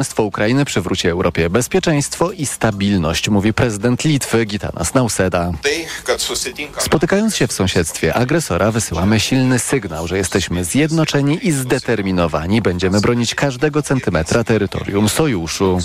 Zwycięstwo Ukrainy przywróci Europie bezpieczeństwo i stabilność, mówi prezydent Litwy Gitanas Nauseda. Spotykając się w sąsiedztwie agresora wysyłamy silny sygnał, że jesteśmy zjednoczeni i zdeterminowani. Będziemy bronić każdego centymetra terytorium sojuszu.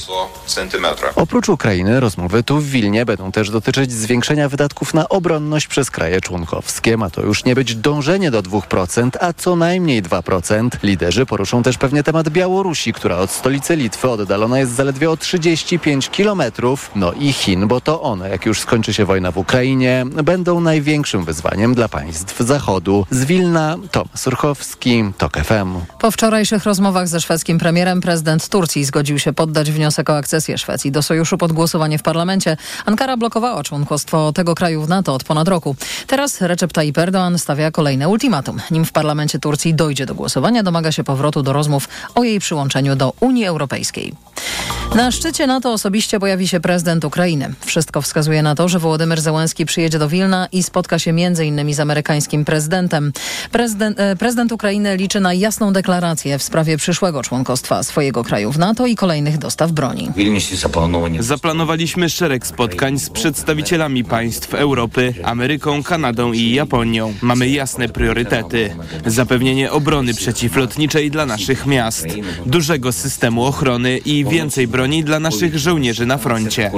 Oprócz Ukrainy rozmowy tu w Wilnie będą też dotyczyć zwiększenia wydatków na obronność przez kraje członkowskie. Ma to już nie być dążenie do 2%, a co najmniej 2%. Liderzy poruszą też pewnie temat Białorusi, która od stolicy Litwy oddalona jest zaledwie o 35 kilometrów. No i Chin, bo to one, jak już skończy się wojna w Ukrainie, będą największym wyzwaniem dla państw Zachodu. Z Wilna Tomasz Urchowski, TOK FM. Po wczorajszych rozmowach ze szwedzkim premierem prezydent Turcji zgodził się poddać wniosek o akcesję Szwecji do sojuszu pod głosowanie w parlamencie. Ankara blokowała członkostwo tego kraju w NATO od ponad roku. Teraz Recep Tayyip Erdoğan stawia kolejne ultimatum. Nim w parlamencie Turcji dojdzie do głosowania, domaga się powrotu do rozmów o jej przyłączeniu do Unii Europejskiej. Na szczycie NATO osobiście pojawi się prezydent Ukrainy. Wszystko wskazuje na to, że Wołodymyr Zełenski przyjedzie do Wilna i spotka się m.in. z amerykańskim prezydentem. Prezydent, e, prezydent Ukrainy liczy na jasną deklarację w sprawie przyszłego członkostwa swojego kraju w NATO i kolejnych dostaw broni. Zaplanowaliśmy szereg spotkań z przedstawicielami państw Europy, Ameryką, Kanadą i Japonią. Mamy jasne priorytety. Zapewnienie obrony przeciwlotniczej dla naszych miast, dużego systemu ochrony i więcej broni dla naszych żołnierzy na froncie.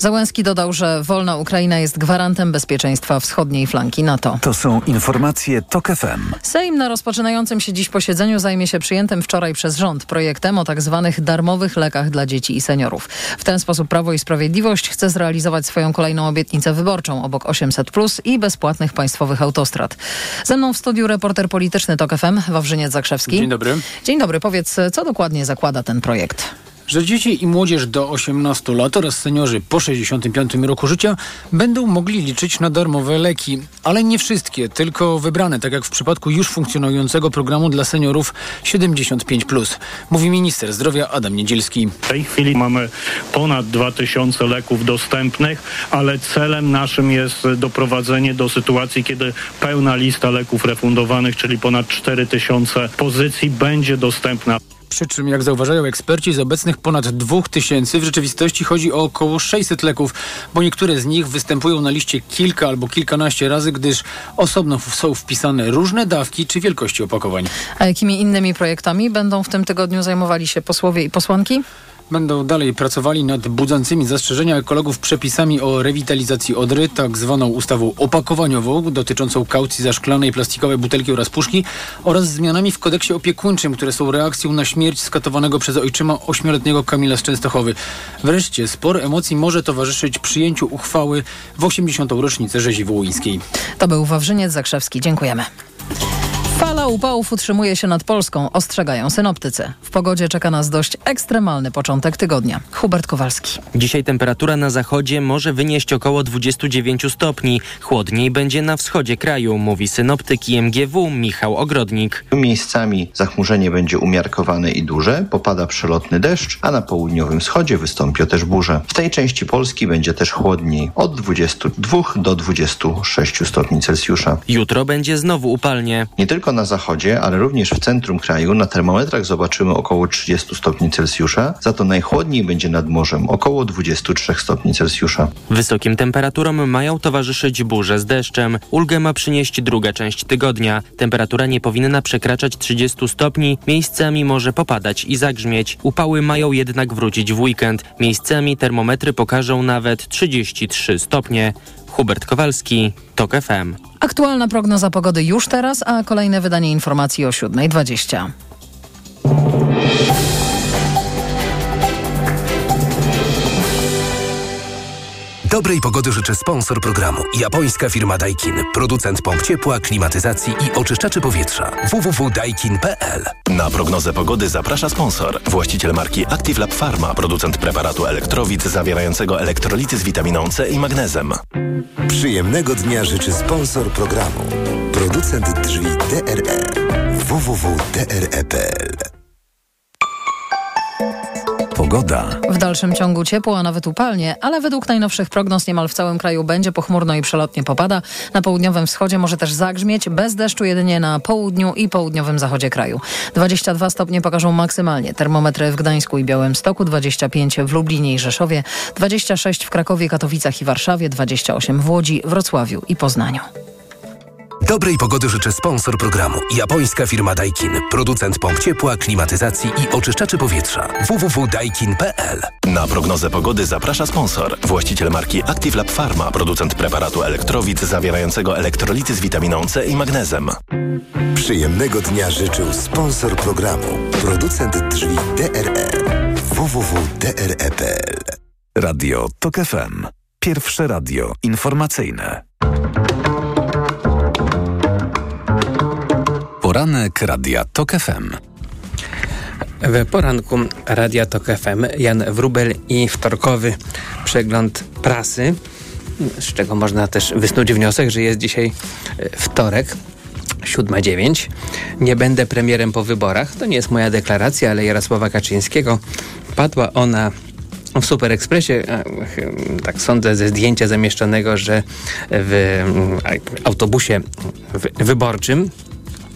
Załęski dodał, że wolna Ukraina jest gwarantem bezpieczeństwa wschodniej flanki NATO. To są informacje TOK FM. Sejm na rozpoczynającym się dziś posiedzeniu zajmie się przyjętym wczoraj przez rząd projektem o tak zwanych darmowych lekach dla dzieci i seniorów. W ten sposób Prawo i Sprawiedliwość chce zrealizować swoją kolejną obietnicę wyborczą obok 800 plus i bezpłatnych państwowych autostrad. Ze mną w studiu reporter polityczny TOK FM Wawrzyniec Zakrzewski. Dzień dobry. Dzień dobry. Powiedz, co dokładnie zakłada ten projekt? Że dzieci i młodzież do 18 lat oraz seniorzy po 65 roku życia będą mogli liczyć na darmowe leki. Ale nie wszystkie, tylko wybrane, tak jak w przypadku już funkcjonującego programu dla seniorów 75+. Mówi minister zdrowia Adam Niedzielski. W tej chwili mamy ponad 2000 leków dostępnych, ale celem naszym jest doprowadzenie do sytuacji, kiedy pełna lista leków refundowanych, czyli ponad 4000 pozycji będzie dostępna. Przy czym, jak zauważają eksperci, z obecnych ponad 2000 w rzeczywistości chodzi o około 600 leków, bo niektóre z nich występują na liście kilka albo kilkanaście razy, gdyż osobno są wpisane różne dawki czy wielkości opakowań. A jakimi innymi projektami będą w tym tygodniu zajmowali się posłowie i posłanki? Będą dalej pracowali nad budzącymi zastrzeżenia ekologów przepisami o rewitalizacji Odry, tak zwaną ustawą opakowaniową dotyczącą kaucji za szklane i plastikowe butelki oraz puszki oraz zmianami w kodeksie opiekuńczym, które są reakcją na śmierć skatowanego przez ojczyma ośmioletniego Kamila z Częstochowy. Wreszcie spor emocji może towarzyszyć przyjęciu uchwały w 80. rocznicę rzezi wołyńskiej. To był Wawrzyniec Zakrzewski. Dziękujemy. Fala upałów utrzymuje się nad Polską, ostrzegają synoptycy. W pogodzie czeka nas dość ekstremalny początek tygodnia. Hubert Kowalski. Dzisiaj temperatura na zachodzie może wynieść około 29 stopni. Chłodniej będzie na wschodzie kraju, mówi synoptyk IMGW Michał Ogrodnik. Miejscami zachmurzenie będzie umiarkowane i duże, popada przelotny deszcz, a na południowym wschodzie wystąpią też burze. W tej części Polski będzie też chłodniej, od 22 do 26 stopni Celsjusza. Jutro będzie znowu upalnie. Nie tylko na zachodzie, ale również w centrum kraju na termometrach zobaczymy około 30 stopni Celsjusza, za to najchłodniej będzie nad morzem około 23 stopni Celsjusza. Wysokim temperaturom mają towarzyszyć burze z deszczem. Ulgę ma przynieść druga część tygodnia. Temperatura nie powinna przekraczać 30 stopni, miejscami może popadać i zagrzmieć. Upały mają jednak wrócić w weekend. Miejscami termometry pokażą nawet 33 stopnie. Hubert Kowalski, TOK FM. Aktualna prognoza pogody już teraz, a kolejne wydanie informacji o 7.20. Dobrej pogody życzę sponsor programu. Japońska firma Daikin. Producent pomp ciepła, klimatyzacji i oczyszczaczy powietrza. www.daikin.pl Na prognozę pogody zaprasza sponsor. Właściciel marki Active Lab Pharma. Producent preparatu elektrowid zawierającego elektrolity z witaminą C i magnezem. Przyjemnego dnia życzy sponsor programu. Producent drzwi DRE. www.dre.pl Pogoda. W dalszym ciągu ciepło, a nawet upalnie, ale według najnowszych prognoz niemal w całym kraju będzie pochmurno i przelotnie popada. Na południowym wschodzie może też zagrzmieć, bez deszczu jedynie na południu i południowym zachodzie kraju. 22 stopnie pokażą maksymalnie. Termometry w Gdańsku i Białymstoku, 25 w Lublinie i Rzeszowie, 26 w Krakowie, Katowicach i Warszawie, 28 w Łodzi, Wrocławiu i Poznaniu. Dobrej pogody życzę sponsor programu. Japońska firma Daikin. Producent pomp ciepła, klimatyzacji i oczyszczaczy powietrza. www.daikin.pl Na prognozę pogody zaprasza sponsor. Właściciel marki Active Lab Pharma. Producent preparatu elektrowid zawierającego elektrolity z witaminą C i magnezem. Przyjemnego dnia życzył sponsor programu. Producent drzwi DRE. www.dre.pl Radio TOK FM. Pierwsze radio informacyjne. Poranek Radia TOK FM. W poranku Radia Tok FM Jan Wrubel i wtorkowy przegląd prasy, z czego można też wysnuć wniosek, że jest dzisiaj e, wtorek. 7.09. Nie będę premierem po wyborach. To nie jest moja deklaracja, ale Jarosława Kaczyńskiego. Padła ona w Super Expressie, tak sądzę ze zdjęcia zamieszczonego, że w autobusie wyborczym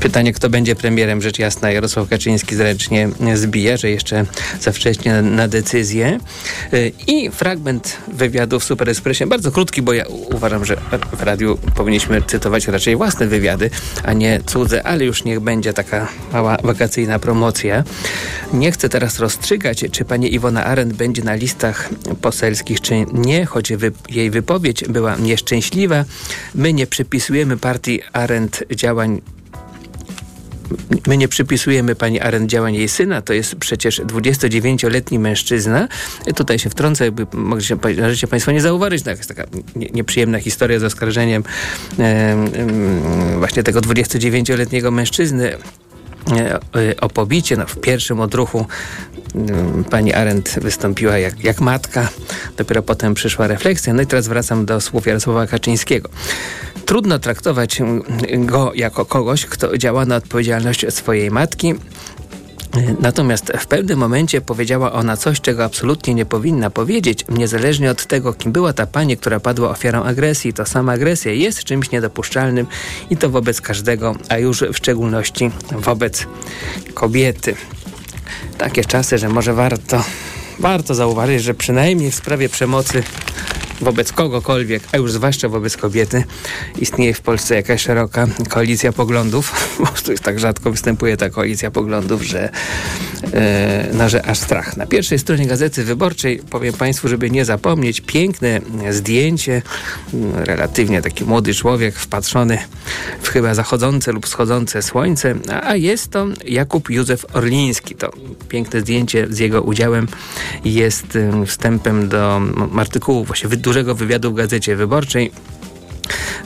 pytanie, kto będzie premierem, rzecz jasna, Jarosław Kaczyński zręcznie zbija, że jeszcze za wcześnie na decyzję. Y, I fragment wywiadu w Super Expressie, bardzo krótki, bo ja uważam, że w radiu powinniśmy cytować raczej własne wywiady, a nie cudze, ale już niech będzie taka mała wakacyjna promocja. Nie chcę teraz rozstrzygać, czy pani Iwona Arendt będzie na listach poselskich, czy nie, choć wy, jej wypowiedź była nieszczęśliwa. My nie przypisujemy partii Arendt działań My nie przypisujemy pani Arendt działań jej syna, to jest przecież 29-letni mężczyzna. Tutaj się wtrącę, jakby możecie państwo nie zauważyć, to jest taka nieprzyjemna historia z oskarżeniem e, właśnie tego 29-letniego mężczyzny E, o pobicie. No, w pierwszym odruchu pani Arendt wystąpiła jak, jak matka, dopiero potem przyszła refleksja. No i teraz wracam do słów Jarosława Kaczyńskiego. Trudno traktować go jako kogoś, kto działa na odpowiedzialność swojej matki. Natomiast w pewnym momencie powiedziała ona coś, czego absolutnie nie powinna powiedzieć, niezależnie od tego, kim była ta pani, która padła ofiarą agresji. To sama agresja jest czymś niedopuszczalnym i to wobec każdego, a już w szczególności wobec kobiety. Takie czasy, że może warto, warto zauważyć, że przynajmniej w sprawie przemocy wobec kogokolwiek, a już zwłaszcza wobec kobiety, istnieje w Polsce jakaś szeroka koalicja poglądów. Po prostu tak rzadko występuje ta koalicja poglądów, że, no, że aż strach. Na pierwszej stronie Gazety Wyborczej, powiem Państwu, żeby nie zapomnieć, piękne zdjęcie, relatywnie taki młody człowiek wpatrzony w chyba zachodzące lub schodzące słońce, a jest to Jakub Józef Orliński. To piękne zdjęcie z jego udziałem jest wstępem do artykułu, właściwie dużego wywiadu w Gazecie Wyborczej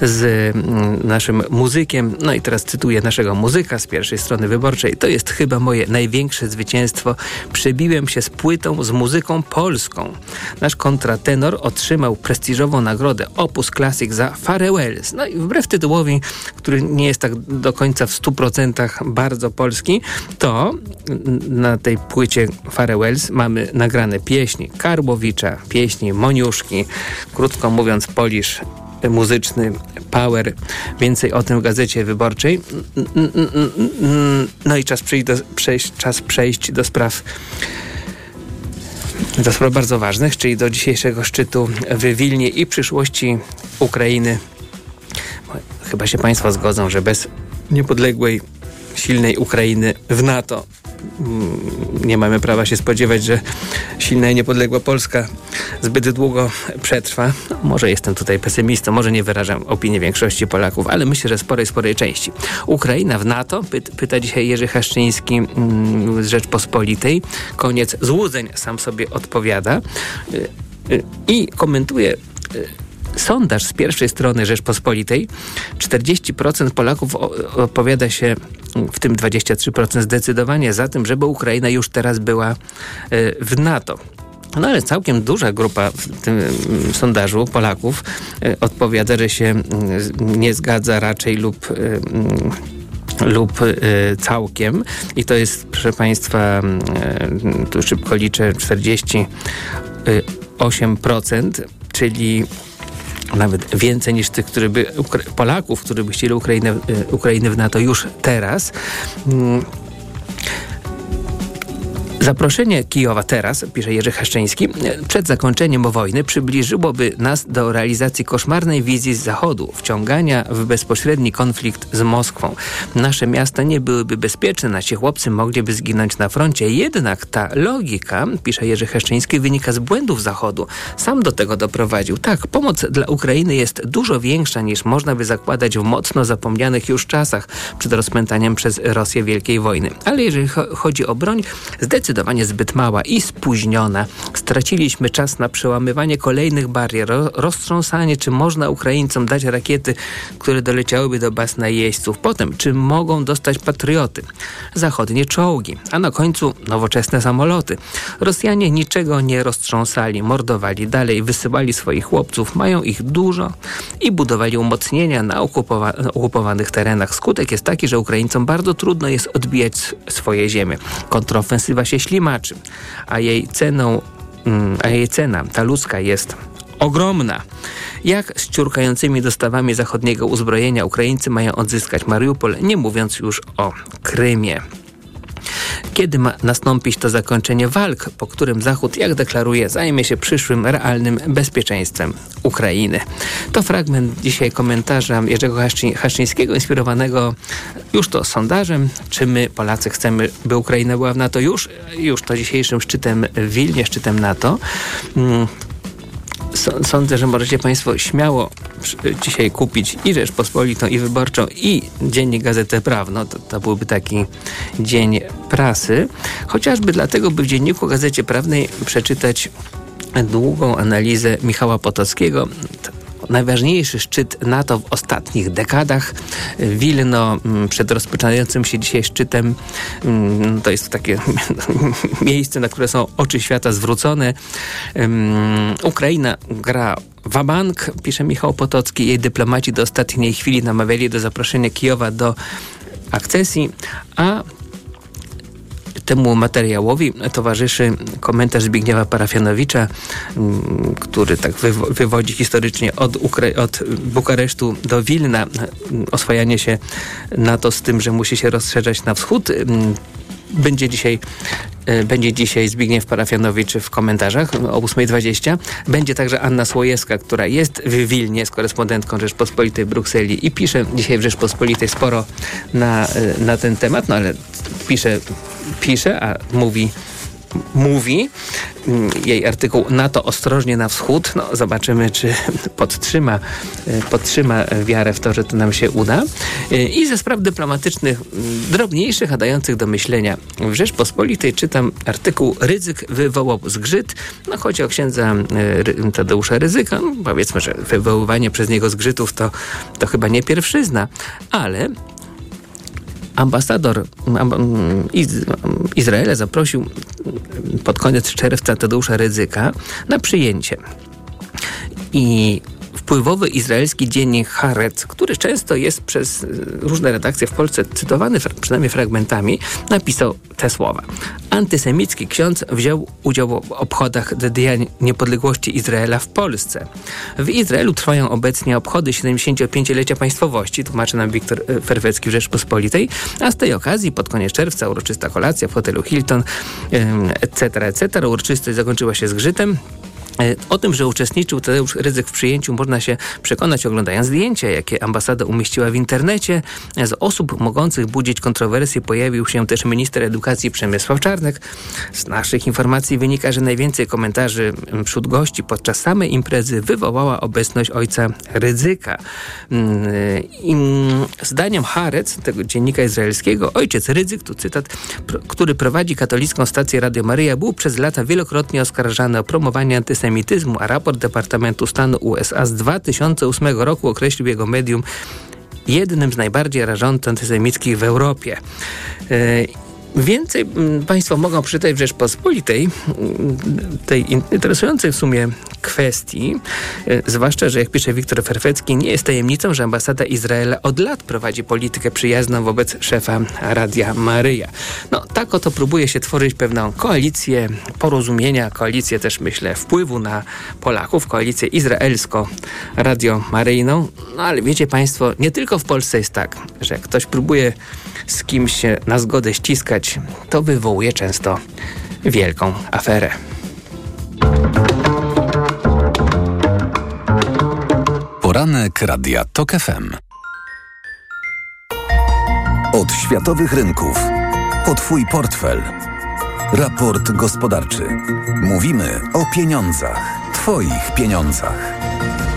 z mm, naszym muzykiem. No i teraz cytuję naszego muzyka z pierwszej strony wyborczej. To jest chyba moje największe zwycięstwo. Przebiłem się z płytą z muzyką polską. Nasz kontratenor otrzymał prestiżową nagrodę Opus Classic za Farewells. No i wbrew tytułowi, który nie jest tak do końca w 100% bardzo polski, to na tej płycie Farewells mamy nagrane pieśni Karbowicza, pieśni Moniuszki, krótko mówiąc Polisz muzyczny Power. Więcej o tym w Gazecie Wyborczej. No i czas, do, przejść, czas przejść do spraw do spraw bardzo ważnych, czyli do dzisiejszego szczytu w Wilnie i przyszłości Ukrainy. Chyba się Państwo zgodzą, że bez niepodległej, silnej Ukrainy w NATO nie mamy prawa się spodziewać, że silna i niepodległa Polska zbyt długo przetrwa. Może jestem tutaj pesymistą, może nie wyrażam opinii większości Polaków, ale myślę, że sporej, sporej części. Ukraina w NATO, pyta dzisiaj Jerzy Haszczyński mm, z Rzeczpospolitej. Koniec złudzeń, sam sobie odpowiada y, y, i komentuje y, sondaż z pierwszej strony Rzeczpospolitej 40% Polaków opowiada się, w tym 23% zdecydowanie za tym, żeby Ukraina już teraz była e, w NATO. No ale całkiem duża grupa w tym mm, sondażu Polaków e, odpowiada, że się mm, nie zgadza raczej lub mm, lub całkiem i to jest, proszę Państwa, tu szybko liczę, 48%, czyli nawet więcej niż tych, którzy by, Polaków, którzy by chcieli Ukrainę, Ukrainy w NATO już teraz. Zaproszenie Kijowa teraz, pisze Jerzy Haszczyński, przed zakończeniem wojny przybliżyłoby nas do realizacji koszmarnej wizji z Zachodu, wciągania w bezpośredni konflikt z Moskwą. Nasze miasta nie byłyby bezpieczne, nasi chłopcy mogliby zginąć na froncie. Jednak ta logika, pisze Jerzy Haszczyński, wynika z błędów Zachodu. Sam do tego doprowadził. Tak, pomoc dla Ukrainy jest dużo większa niż można by zakładać w mocno zapomnianych już czasach przed rozpętaniem przez Rosję Wielkiej Wojny. Ale jeżeli chodzi o broń, zdecydowanie zdecydowanie zbyt mała i spóźniona. Straciliśmy czas na przełamywanie kolejnych barier, roztrząsanie, czy można Ukraińcom dać rakiety, które doleciałyby do baz najeźdźców. Potem, czy mogą dostać patrioty, zachodnie czołgi, a na końcu nowoczesne samoloty. Rosjanie niczego nie roztrząsali, mordowali dalej, wysyłali swoich chłopców, mają ich dużo i budowali umocnienia na okupowa okupowanych terenach. Skutek jest taki, że Ukraińcom bardzo trudno jest odbijać swoje ziemie. Kontrofensywa się ślimaczy, a jej ceną, mm, a jej cena, ta ludzka jest ogromna. Jak z ciurkającymi dostawami zachodniego uzbrojenia Ukraińcy mają odzyskać Mariupol, nie mówiąc już o Krymie. Kiedy ma nastąpić to zakończenie walk, po którym Zachód, jak deklaruje, zajmie się przyszłym realnym bezpieczeństwem Ukrainy? To fragment dzisiaj komentarza Jerzego Haszczyńskiego, inspirowanego już to sondażem, czy my Polacy chcemy, by Ukraina była w NATO już, już to dzisiejszym szczytem w Wilnie, szczytem NATO. Sądzę, że możecie Państwo śmiało dzisiaj kupić i Rzeczpospolitą, i Wyborczą, i Dziennik Gazetę Prawną. To, to byłby taki dzień prasy. Chociażby dlatego, by w Dzienniku Gazecie Prawnej przeczytać długą analizę Michała Potockiego, najważniejszy szczyt NATO w ostatnich dekadach. Wilno mm, przed rozpoczynającym się dzisiaj szczytem mm, to jest takie miejsce, na które są oczy świata zwrócone. Ukraina gra Wabank, pisze Michał Potocki. Jej dyplomaci do ostatniej chwili namawiali do zaproszenia Kijowa do akcesji, a Temu materiałowi towarzyszy komentarz Zbigniewa Parafianowicza, mm, który tak wywodzi historycznie od, Ukra od Bukaresztu do Wilna oswajanie się NATO z tym, że musi się rozszerzać na wschód mm, będzie dzisiaj, e, będzie dzisiaj Zbigniew Parafianowicz w komentarzach o 8.20. Będzie także Anna Słojewska, która jest w Wilnie z korespondentką Rzeczpospolitej w Brukseli i pisze dzisiaj w Rzeczpospolitej sporo na, e, na ten temat, no ale pisze pisze, a mówi mówi mm, jej artykuł NATO ostrożnie na wschód. No, zobaczymy, czy podtrzyma, e, podtrzyma wiarę w to, że to nam się uda. E, I ze spraw dyplomatycznych, mm, drobniejszych, a dających do myślenia. W Rzeczpospolitej czytam artykuł Ryzyk wywołał zgrzyt. No, chodzi o księdza e, Tadeusza Ryzyka. No, powiedzmy, że wywoływanie przez niego zgrzytów to, to chyba nie pierwszyzna, ale ambasador Izraela zaprosił pod koniec czerwca Tadeusza Ryzyka na przyjęcie. I wpływowy izraelski dziennik Haaretz, który często jest przez y, różne redakcje w Polsce cytowany przynajmniej fragmentami, napisał te słowa. Antysemicki ksiądz wziął udział w obchodach Dnia Niepodległości Izraela w Polsce. W Izraelu trwają obecnie obchody 75-lecia państwowości, tłumaczy nam Wiktor y, Ferwecki w Rzeczpospolitej, a z tej okazji pod koniec czerwca uroczysta kolacja w hotelu Hilton, etc., etc. Uroczystość zakończyła się zgrzytem. E, o tym, że uczestniczył Tadeusz Ryzyk w przyjęciu można się przekonać oglądając zdjęcia, jakie ambasada umieściła w internecie. Z osób mogących budzić kontrowersje pojawił się też minister edukacji Przemysław Czarnek. Z naszych informacji wynika, że najwięcej komentarzy wśród gości podczas samej imprezy wywołała obecność ojca Ryzyka. Mm, I zdaniem Harec, tego dziennika izraelskiego, ojciec Ryzyk, tu cytat, który prowadzi katolicką stację Radio Maryja, był przez lata wielokrotnie oskarżany o promowanie antysemityzmu antysemityzmu, a raport Departamentu Stanu USA z 2008 roku określił jego medium jednym z najbardziej rażących antysemickich w Europie. Więcej Państwo mogą przeczytać w Rzeczpospolitej, tej interesującej w sumie kwestii. E, zwłaszcza, że jak pisze Wiktor Ferfecki, nie jest tajemnicą, że ambasada Izraela od lat prowadzi politykę przyjazną wobec szefa Radia Maryja. No tak oto próbuje się tworzyć pewną koalicję porozumienia, koalicję też myślę wpływu na Polaków, koalicję izraelsko-radio maryjną. No ale wiecie Państwo, nie tylko w Polsce jest tak, że ktoś próbuje z kimś na zgodę ściskać, to wywołuje często wielką aferę. Poranek Radia TOK FM. Od światowych rynków. O Twój portfel. Raport gospodarczy. Mówimy o pieniądzach. Twoich pieniądzach.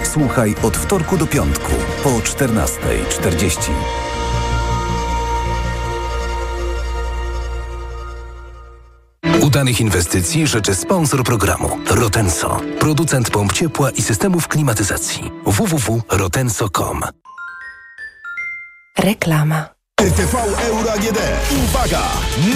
Słuchaj od wtorku do piątku po 14.40. Udanych inwestycji życzy sponsor programu Rotenso, producent pomp ciepła i systemów klimatyzacji www.rotenso.com. Reklama. RTV Euro AGD. Uwaga!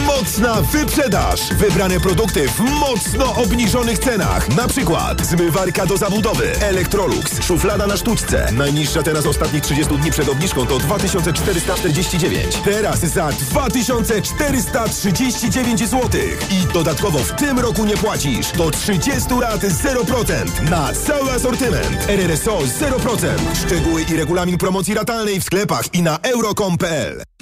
Mocna wyprzedaż! Wybrane produkty w mocno obniżonych cenach. Na przykład zmywarka do zabudowy Electrolux, szuflada na sztuczce. Najniższa teraz ostatnich 30 dni przed obniżką to 2449. Teraz za 2439 zł. I dodatkowo w tym roku nie płacisz. Do 30 lat 0% na cały asortyment. RRSO 0%. Szczegóły i regulamin promocji ratalnej w sklepach i na euro.com.pl.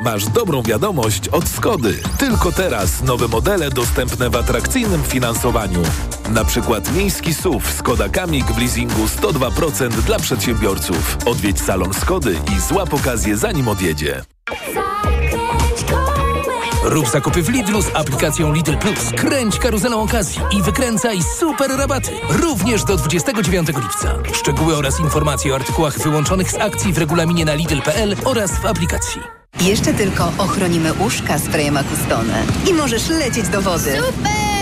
Masz dobrą wiadomość od Skody. Tylko teraz nowe modele dostępne w atrakcyjnym finansowaniu. Na przykład miejski SUV Skoda Kamik w leasingu 102% dla przedsiębiorców. Odwiedź salon Skody i złap okazję zanim odjedzie. Rób zakupy w Lidlu z aplikacją Lidl Plus. Kręć karuzelą okazji i wykręcaj super rabaty. Również do 29 lipca. Szczegóły oraz informacje o artykułach wyłączonych z akcji w regulaminie na Lidl.pl oraz w aplikacji. Jeszcze tylko ochronimy uszka sprayem Acustone i możesz lecieć do wody. Super!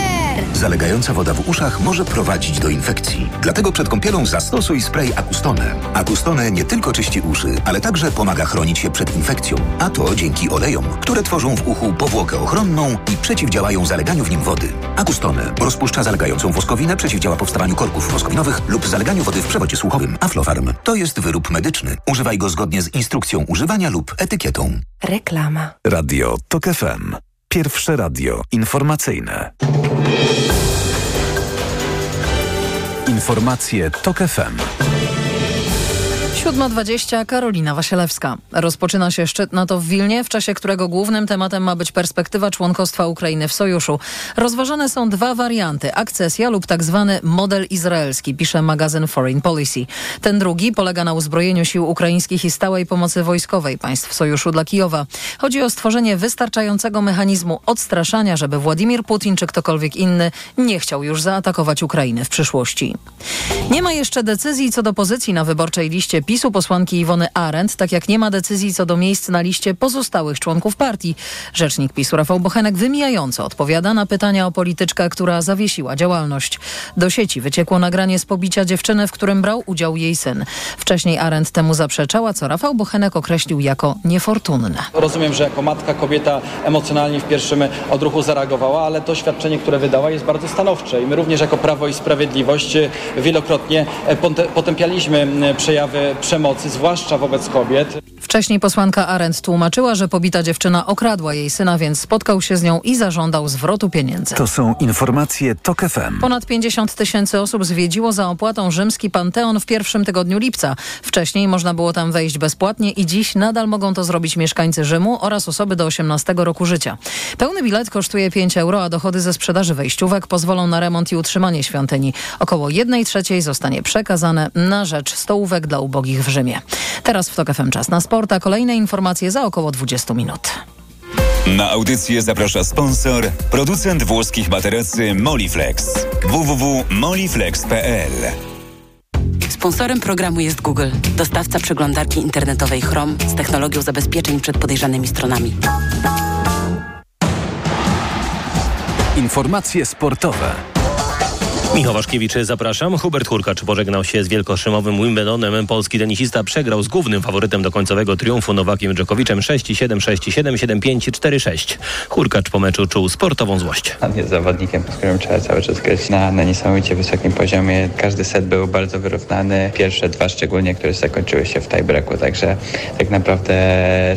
Zalegająca woda w uszach może prowadzić do infekcji. Dlatego przed kąpielą zastosuj spray Acustone. Acustone nie tylko czyści uszy, ale także pomaga chronić się przed infekcją. A to dzięki olejom, które tworzą w uchu powłokę ochronną i przeciwdziałają zaleganiu w nim wody. Acustone rozpuszcza zalegającą woskowinę, przeciwdziała powstawaniu korków woskowinowych lub zaleganiu wody w przewodzie słuchowym. Aflofarm to jest wyrób medyczny. Używaj go zgodnie z instrukcją używania lub etykietą. Reklama. Radio TOK FM. Pierwsze radio informacyjne. Informacje TOK FM. 7.20 Karolina Wasielewska. Rozpoczyna się szczyt NATO w Wilnie, w czasie którego głównym tematem ma być perspektywa członkostwa Ukrainy w sojuszu. Rozważane są dwa warianty, akcesja lub tak zwany model izraelski, pisze magazyn Foreign Policy. Ten drugi polega na uzbrojeniu sił ukraińskich i stałej pomocy wojskowej państw sojuszu dla Kijowa. Chodzi o stworzenie wystarczającego mechanizmu odstraszania, żeby Władimir Putin czy ktokolwiek inny nie chciał już zaatakować Ukrainy w przyszłości. Nie ma jeszcze decyzji co do pozycji na wyborczej liście PiSu posłanki Iwony Arendt, tak jak nie ma decyzji co do miejsc na liście pozostałych członków partii. Rzecznik PiSu Rafał Bochenek wymijająco odpowiada na pytania o polityczkę, która zawiesiła działalność. Do sieci wyciekło nagranie z pobicia dziewczyny, w którym brał udział jej syn. Wcześniej Arendt temu zaprzeczała, co Rafał Bochenek określił jako niefortunne. Rozumiem, że jako matka kobieta emocjonalnie w pierwszym odruchu zareagowała, ale to świadczenie, które wydała jest bardzo stanowcze i my również jako Prawo i Sprawiedliwość wielokrotnie potępialiśmy przejawy przemocy, zwłaszcza wobec kobiet. Wcześniej posłanka Arendt tłumaczyła, że pobita dziewczyna okradła jej syna, więc spotkał się z nią i zażądał zwrotu pieniędzy. To są informacje TOK FM. Ponad 50 tysięcy osób zwiedziło za opłatą rzymski Panteon w pierwszym tygodniu lipca. Wcześniej można było tam wejść bezpłatnie i dziś nadal mogą to zrobić mieszkańcy Rzymu oraz osoby do 18 roku życia. Pełny bilet kosztuje 5 euro, a dochody ze sprzedaży wejściówek pozwolą na remont i utrzymanie świątyni. Około 1 trzeciej zostanie przekazane na rzecz stołówek dla ubogich w Rzymie. Teraz w TOK FM czas na sport, a kolejne informacje za około 20 minut. Na audycję zaprasza sponsor, producent włoskich materacy Moliflex. www.moliflex.pl Sponsorem programu jest Google, dostawca przeglądarki internetowej Chrome z technologią zabezpieczeń przed podejrzanymi stronami. Informacje sportowe. Michał Waszkiewicz, zapraszam. Hubert Hurkacz pożegnał się z wielkoszymowym Wimbledonem. Polski tenisista przegrał z głównym faworytem do końcowego triumfu Nowakiem Dżokowiczem 6-7, 6-7, 7-5, 4-6. Hurkacz po meczu czuł sportową złość. On jest zawodnikiem, z którym trzeba cały czas grać na, na niesamowicie wysokim poziomie. Każdy set był bardzo wyrównany. Pierwsze dwa szczególnie, które zakończyły się w tiebreaku, także tak naprawdę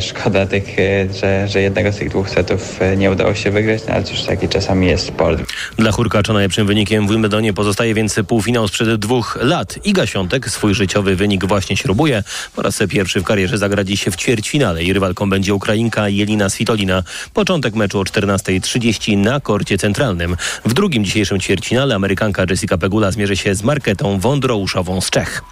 szkoda tych, że, że jednego z tych dwóch setów nie udało się wygrać, no, ale cóż, taki czasami jest sport. Dla Hurkacza najlepszym wynikiem w Wimbledonie pozostaje więc półfinał sprzed dwóch lat. Iga Świątek swój życiowy wynik właśnie śrubuje. Po raz pierwszy w karierze zagra dziś w ćwierćfinale i rywalką będzie Ukrainka Jelina Svitolina. Początek meczu o 14.30 na korcie centralnym. W drugim dzisiejszym ćwierćfinale Amerykanka Jessica Pegula zmierzy się z Marketą Wądrouszową z Czech.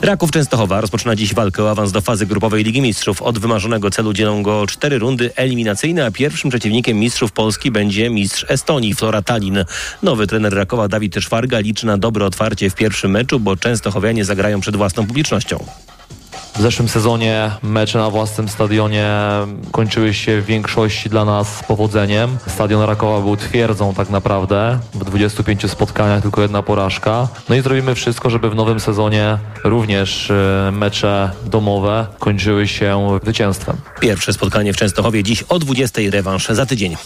Raków Częstochowa rozpoczyna dziś walkę o awans do fazy grupowej Ligi Mistrzów. Od wymarzonego celu dzielą go cztery rundy eliminacyjne, a pierwszym przeciwnikiem mistrzów Polski będzie mistrz Estonii, Flora Tallinn. Nowy trener Rakowa Dawid Szwarga liczy na dobre otwarcie w pierwszym meczu, bo Częstochowianie zagrają przed własną publicznością. W zeszłym sezonie mecze na własnym stadionie kończyły się w większości dla nas powodzeniem. Stadion Rakowa był twierdzą tak naprawdę. W 25 spotkaniach tylko jedna porażka. No i zrobimy wszystko, żeby w nowym sezonie również e, mecze domowe kończyły się zwycięstwem. Pierwsze spotkanie w Częstochowie dziś o 20 rewanż za tydzień.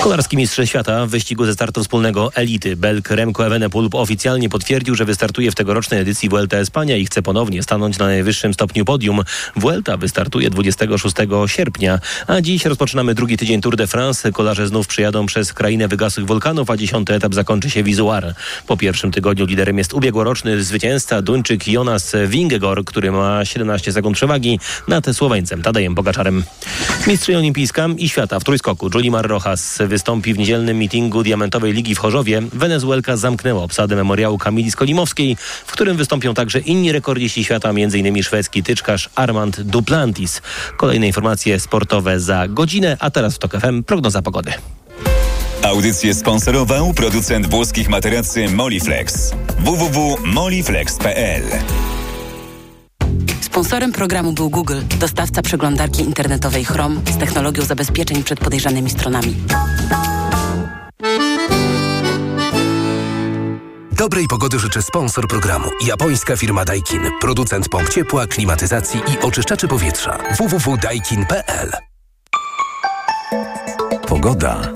Kolarski mistrz świata w wyścigu ze startu wspólnego Elity Belk Remco Evenepoel oficjalnie potwierdził, że wystartuje w tegorocznej edycji Vuelta Espania i chce ponownie stanąć na najwyższym stopniu podium. Vuelta wystartuje 26 sierpnia, a dziś rozpoczynamy drugi tydzień Tour de France. Kolarze znów przyjadą przez krainę wygasłych wulkanów, a dziesiąty etap zakończy się Wizuar. Po pierwszym tygodniu liderem jest ubiegłoroczny zwycięzca Duńczyk Jonas Wingegor, który ma 17 sekund przewagi nad Słoweńcem Tadejem Bogaczarem. Mistrzyni olimpijska i świata w trójskoku Julimar Rojas wystąpi w niedzielnym mitingu Diamentowej Ligi w Chorzowie. Wenezuelka zamknęła obsadę memoriału Kamili Skolimowskiej, w którym wystąpią także inni rekordziści świata, m.in. szwedzki tyczkarz Armand Duplantis. Kolejne informacje sportowe za godzinę, a teraz w TOK FM prognoza pogody. Audycję sponsorował producent włoskich materacy Moliflex. www.moliflex.pl Sponsorem programu był Google, dostawca przeglądarki internetowej Chrome z technologią zabezpieczeń przed podejrzanymi stronami. Dobrej pogody życzę sponsor programu. Japońska firma Daikin. Producent pomp ciepła, klimatyzacji i oczyszczaczy powietrza. www.daikin.pl Pogoda.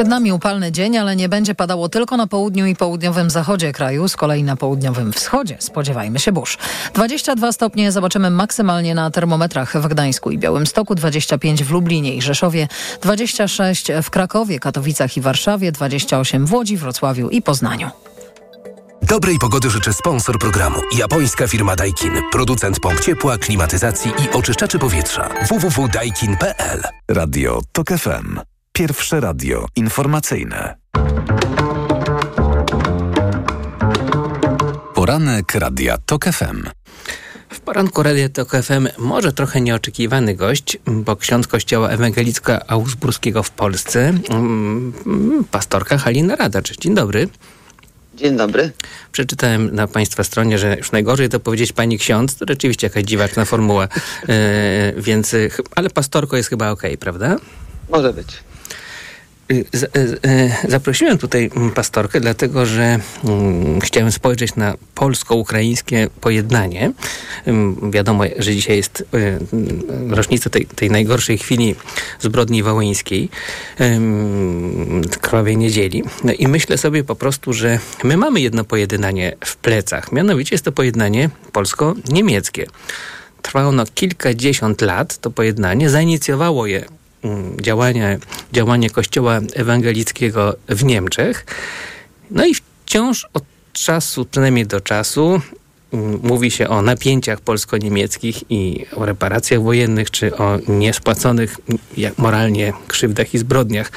Przed nami upalny dzień, ale nie będzie padało tylko na południu i południowym zachodzie kraju, z kolei na południowym wschodzie spodziewajmy się burz. 22 stopnie zobaczymy maksymalnie na termometrach w Gdańsku i Białymstoku, 25 w Lublinie i Rzeszowie, 26 w Krakowie, Katowicach i Warszawie, 28 w Łodzi, Wrocławiu i Poznaniu. Dobrej pogody życzę sponsor programu. Japońska firma Daikin. Producent pomp ciepła, klimatyzacji i oczyszczaczy powietrza. www.daikin.pl Radio TOK FM. Pierwsze radio informacyjne. Poranek Radia TOK FM. W poranku Radia Tok FM może trochę nieoczekiwany gość, bo ksiądz kościoła ewangelicka Augsburskiego w Polsce, mm, pastorka Halina Radacz. Dzień dobry. Dzień dobry. Przeczytałem na Państwa stronie, że już najgorzej to powiedzieć pani ksiądz. To rzeczywiście jakaś dziwaczna formuła. E, więc, ale pastorko jest chyba okej, okay, prawda? Może być. Z, z, zaprosiłem tutaj pastorkę, dlatego że um, chciałem spojrzeć na polsko-ukraińskie pojednanie. Um, wiadomo, że dzisiaj jest rocznica tej, tej, najgorszej chwili zbrodni wołyńskiej, krwawej niedzieli. No i myślę sobie po prostu, że my mamy jedno pojednanie w plecach. Mianowicie jest to pojednanie polsko-niemieckie. Trwało ono kilkadziesiąt lat, to pojednanie. Zainicjowało je działanie, działanie Kościoła Ewangelickiego w Niemczech. No i wciąż od czasu, przynajmniej do czasu, mówi się o napięciach polsko-niemieckich i o reparacjach wojennych, czy o niespłaconych jak moralnie krzywdach i zbrodniach.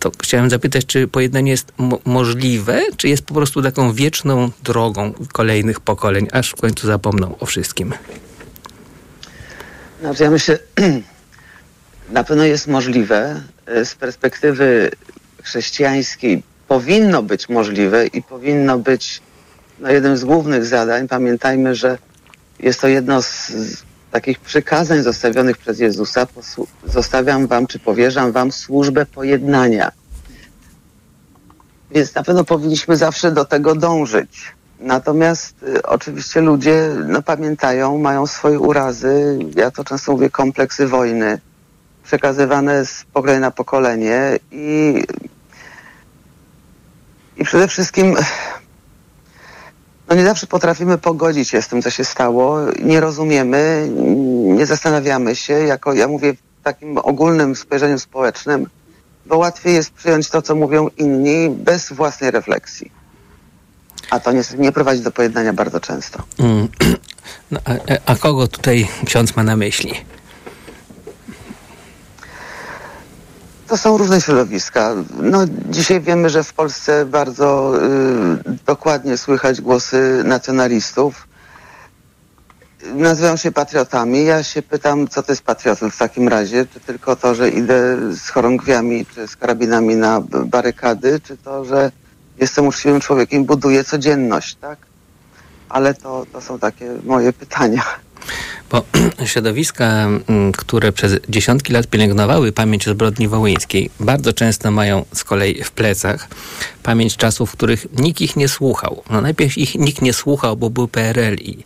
To chciałem zapytać, czy pojednanie jest mo możliwe, czy jest po prostu taką wieczną drogą kolejnych pokoleń, aż w końcu zapomną o wszystkim? Znaczy ja myślę, na pewno jest możliwe. E, z perspektywy chrześcijańskiej powinno być możliwe i powinno być no, jednym z głównych zadań. Pamiętajmy, że jest to jedno z, takich przykazań zostawionych przez Jezusa. Zostawiam wam, czy powierzam wam służbę pojednania. Więc na pewno powinniśmy zawsze do tego dążyć. Natomiast y, oczywiście ludzie no, pamiętają, mają swoje urazy. Ja to często mówię kompleksy wojny, przekazywane z pokolenia na pokolenie i, i przede wszystkim no nie zawsze potrafimy pogodzić się z tym, co się stało. Nie rozumiemy, nie zastanawiamy się, jako ja mówię w takim ogólnym spojrzeniu społecznym, bo łatwiej jest przyjąć to, co mówią inni, bez własnej refleksji. A to niestety nie prowadzi do pojednania bardzo często. Mm. No, a, a kogo tutaj ksiądz ma na myśli? To są różne środowiska. No, dzisiaj wiemy, że w Polsce bardzo y, dokładnie słychać głosy nacjonalistów. Nazywają się patriotami. Ja się pytam, co to jest patriotyzm w takim razie? Czy tylko to, że idę z chorągwiami czy z karabinami na barykady, czy to, że jestem uczciwym człowiekiem, buduję codzienność, tak? Ale to, to są takie moje pytania. Bo środowiska, mm, które przez dziesiątki lat pielęgnowały pamięć o zbrodni wołyńskiej, bardzo często mają z kolei w plecach pamięć czasów, w których nikt ich nie słuchał. No najpierw ich nikt nie słuchał, bo był PRL i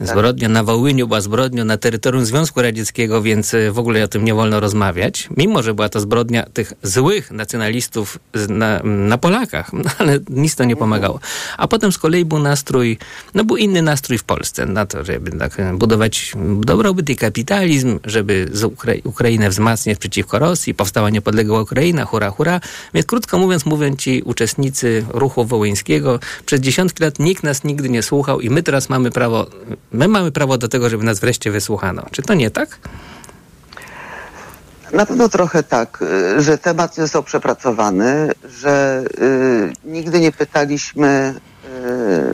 zbrodnia na Wołyniu była zbrodnią na terytorium Związku Radzieckiego, więc y, w ogóle o tym nie wolno rozmawiać. Mimo, że była to zbrodnia tych złych nacjonalistów na, na Polakach, no, ale nic to nie pomagało. A potem z kolei był nastrój, no był inny nastrój w Polsce na to, żeby tak e, budować dobrobyt i kapitalizm, żeby Ukrainę wzmacniać przeciwko Rosji, powstała niepodległa Ukraina, hura, hura. Więc krótko mówiąc, mówią ci uczestnicy ruchu wołyńskiego, przez dziesiątki lat nikt nas nigdy nie słuchał i my teraz mamy prawo, my mamy prawo do tego, żeby nas wreszcie wysłuchano. Czy to nie tak? Na pewno trochę tak, y, że temat został przepracowany, że y, nigdy nie pytaliśmy, y,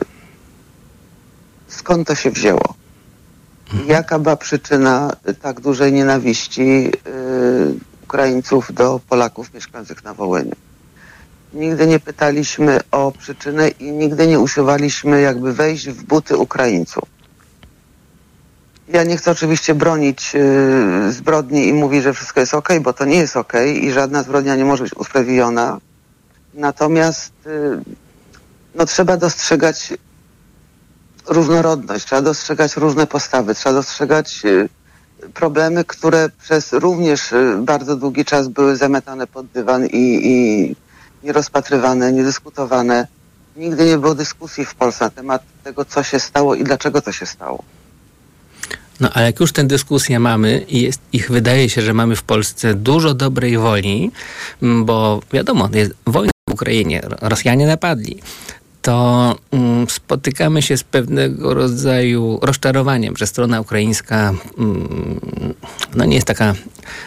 skąd to się wzięło. Jaka była przyczyna tak dużej nienawiści y, Ukraińców do Polaków mieszkających na Wołyniu. Nigdy nie pytaliśmy o przyczynę i nigdy nie usiłowaliśmy jakby wejść w buty Ukraińców. Ja nie chcę oczywiście bronić y, zbrodni i mówić, że wszystko jest ok, bo to nie jest ok i żadna zbrodnia nie może być usprawiedliwiona. Natomiast y, no, trzeba dostrzegać różnorodność, trzeba dostrzegać różne postawy, trzeba dostrzegać y, problemy, które przez również y, bardzo długi czas były zametane pod dywan i, i nierozpatrywane, niedyskutowane. Nigdy nie było dyskusji w Polsce na temat tego, co się stało i dlaczego to się stało. No ale jak już tę dyskusję mamy i jest, ich wydaje się, że mamy w Polsce dużo dobrej woli, bo wiadomo, jest wojna w Ukrainie, Ro- Rosjanie napadli, to mm, spotykamy się z pewnego rodzaju rozczarowaniem, że strona ukraińska mm, no nie jest taka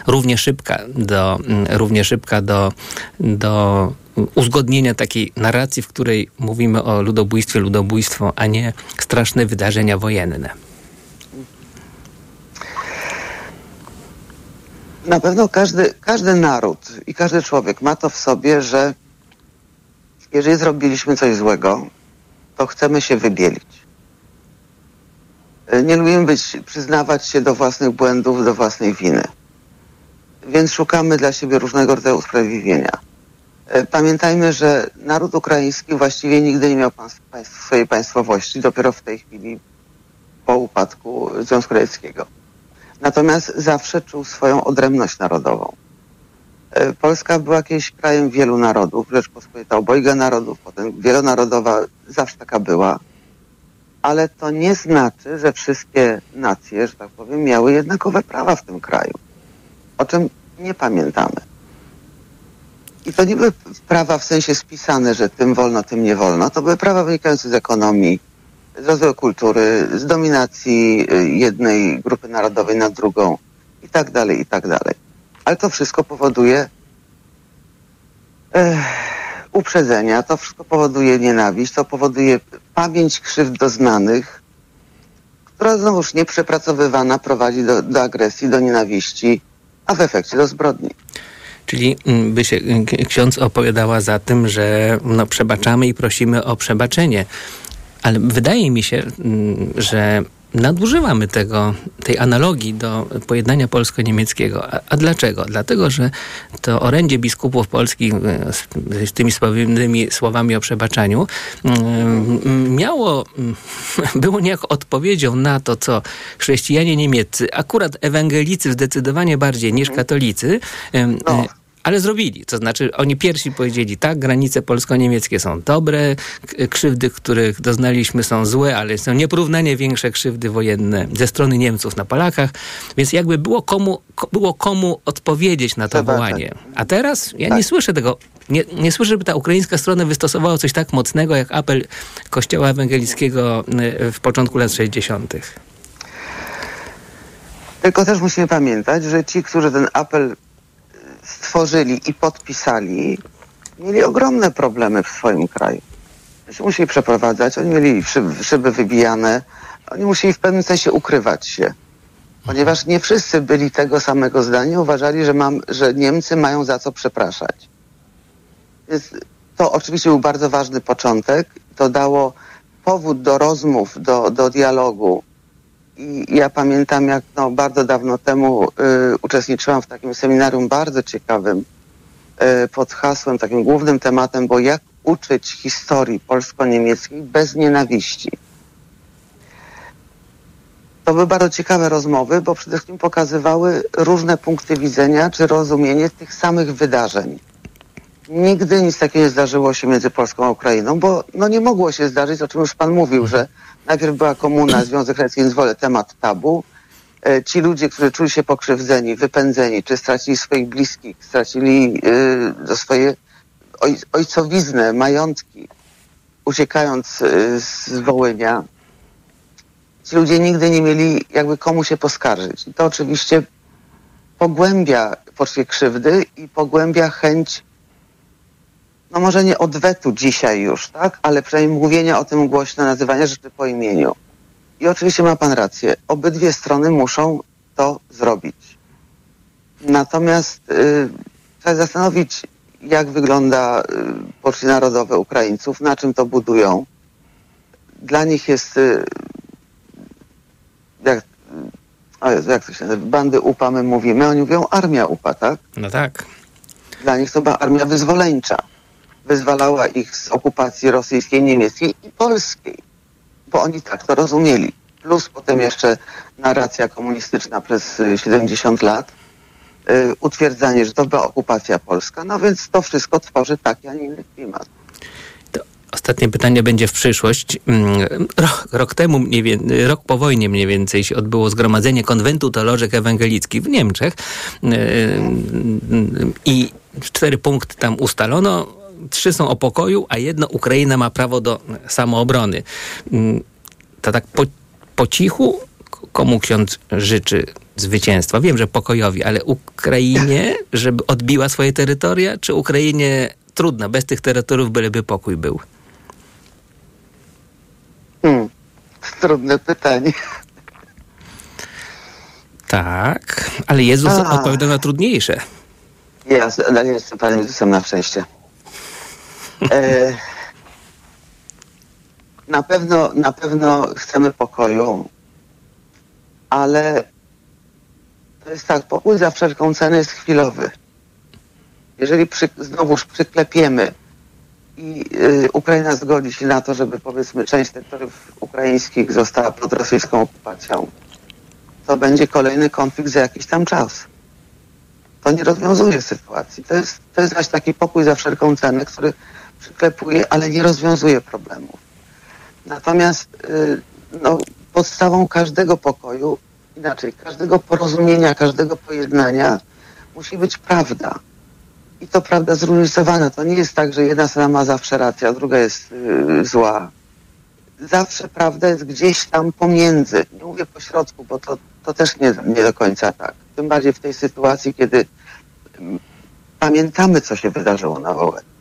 równie szybka do, mm, równie szybka do, do uzgodnienia takiej narracji, w której mówimy o ludobójstwie, ludobójstwo, a nie straszne wydarzenia wojenne. Na pewno każdy, każdy naród i każdy człowiek ma to w sobie, że jeżeli zrobiliśmy coś złego, to chcemy się wybielić. Y, Nie lubimy być, przyznawać się do własnych błędów, do własnej winy. Więc szukamy dla siebie różnego rodzaju usprawiedliwienia. Y, Pamiętajmy, że naród ukraiński właściwie nigdy nie miał państw, swojej państwowości, dopiero w tej chwili po upadku Związku Radzieckiego. Natomiast zawsze czuł swoją odrębność narodową. E, Polska była kiedyś krajem wielu narodów, Rzeczpospolita obojga narodów, potem wielonarodowa, zawsze taka była. Ale to nie znaczy, że wszystkie nacje, że tak powiem, miały jednakowe prawa w tym kraju. O czym nie pamiętamy. I to nie były prawa w sensie spisane, że tym wolno, tym nie wolno. To były prawa wynikające z ekonomii, z rozwoju kultury, z dominacji y, jednej grupy narodowej nad drugą i tak dalej, i tak dalej. Ale to wszystko powoduje eh, uprzedzenia, to wszystko powoduje nienawiść, to powoduje pamięć krzywd doznanych, która znowuż nieprzepracowywana prowadzi do, do agresji, do nienawiści, a w efekcie do zbrodni. Czyli mm, by się k- ksiądz opowiadała za tym, że no, przebaczamy i prosimy o przebaczenie. Ale wydaje mi się, mm, że nadużywamy tego, tej analogii do pojednania polsko-niemieckiego. A, a dlaczego? Dlatego, że to orędzie biskupów polskich e, z, z tymi sławnymi słowami o przebaczaniu mm, miało, było niejako odpowiedzią na to, co chrześcijanie niemieccy, akurat ewangelicy zdecydowanie bardziej niż katolicy, e, ale zrobili. To znaczy oni pierwsi powiedzieli, tak, granice polsko-niemieckie są dobre, krzywdy, których doznaliśmy są złe, ale są nieporównanie większe krzywdy wojenne ze strony Niemców na Polakach, więc jakby było komu, ko- było komu odpowiedzieć na to wołanie. A teraz ja nie słyszę tego, nie, nie słyszę, żeby ta ukraińska strona wystosowała coś tak mocnego, jak apel Kościoła Ewangelickiego y, w początku lat 60. Tylko też musimy pamiętać, że ci, którzy ten apel stworzyli i podpisali, mieli ogromne problemy w swoim kraju. Oni się musieli przeprowadzać, oni mieli szyby, szyby wybijane, oni musieli w pewnym sensie ukrywać się. Ponieważ nie wszyscy byli tego samego zdania, uważali, że, mam, że Niemcy mają za co przepraszać. Więc to oczywiście był bardzo ważny początek. To dało powód do rozmów, do, do dialogu. Ja pamiętam, jak no, bardzo dawno temu y, uczestniczyłam w takim seminarium bardzo ciekawym y, pod hasłem, takim głównym tematem, bo jak uczyć historii polsko-niemieckiej bez nienawiści. To były bardzo ciekawe rozmowy, bo przede wszystkim pokazywały różne punkty widzenia czy rozumienie tych samych wydarzeń. Nigdy nic takiego nie zdarzyło się między Polską a Ukrainą, bo no nie mogło się zdarzyć, o czym już Pan mówił, że najpierw była komuna, Związek Radziecki, więc wolę temat tabu. E, Ci ludzie, którzy czuli się pokrzywdzeni, wypędzeni, czy stracili swoich bliskich, stracili y, swoje oj, ojcowiznę, majątki, uciekając y, z Wołynia, ci ludzie nigdy nie mieli jakby komu się poskarżyć. I to oczywiście pogłębia poczucie krzywdy i pogłębia chęć no może nie odwetu dzisiaj już, tak? Ale przynajmniej mówienia o tym głośno, nazywania rzeczy po imieniu. I oczywiście ma pan rację. Obydwie strony muszą to zrobić. Natomiast y, trzeba zastanowić, jak wygląda y, poczucie narodowe Ukraińców, na czym to budują. Dla nich jest y, jak, o Jezu, jak to się nazywa? Bandy UPA my mówimy, oni mówią armia UPA, tak? No tak. Dla nich to była armia wyzwoleńcza. Wyzwalała ich z okupacji rosyjskiej, niemieckiej i polskiej, bo oni tak to rozumieli. Plus potem jeszcze narracja komunistyczna przez y, 70 lat, y, utwierdzanie, że to była okupacja polska, no więc to wszystko tworzy taki, a nie inny klimat. Ostatnie pytanie będzie w przyszłość. Mm, Rok, rok temu, mniej wie, rok po wojnie mniej więcej się odbyło zgromadzenie konwentu teolożek ewangelickich w Niemczech Yy, i cztery punkty tam ustalono. Trzy są o pokoju, a jedno Ukraina ma prawo do samoobrony. Yy, To tak po, po cichu, komu ksiądz życzy zwycięstwa? Wiem, że pokojowi, ale Ukrainie, żeby odbiła swoje terytoria, czy Ukrainie trudno, bez tych terytoriów byleby pokój był? Hmm. Trudne pytanie. Tak, ale Jezus A. odpowiada na trudniejsze. Ja ale jestem Panem Jezusem na szczęście. E, na pewno, na pewno chcemy pokoju, ale to jest tak, pokój za wszelką cenę jest chwilowy. Jeżeli przy, znowuż przyklepiemy i y, Ukraina zgodzi się na to, żeby powiedzmy część terytoriów ukraińskich została pod rosyjską okupacją, to będzie kolejny konflikt za jakiś tam czas. To nie rozwiązuje sytuacji. To jest, to jest właśnie taki pokój za wszelką cenę, który przyklepuje, ale nie rozwiązuje problemów. Natomiast y, no, podstawą każdego pokoju, inaczej, każdego porozumienia, każdego pojednania musi być prawda. I to prawda zróżnicowana. To nie jest tak, że jedna strona ma zawsze rację, a druga jest y, zła. Zawsze prawda jest gdzieś tam pomiędzy. Nie mówię po środku, bo to, to też nie, nie do końca tak. Tym bardziej w tej sytuacji, kiedy mm, pamiętamy, co się wydarzyło na Wołyniu.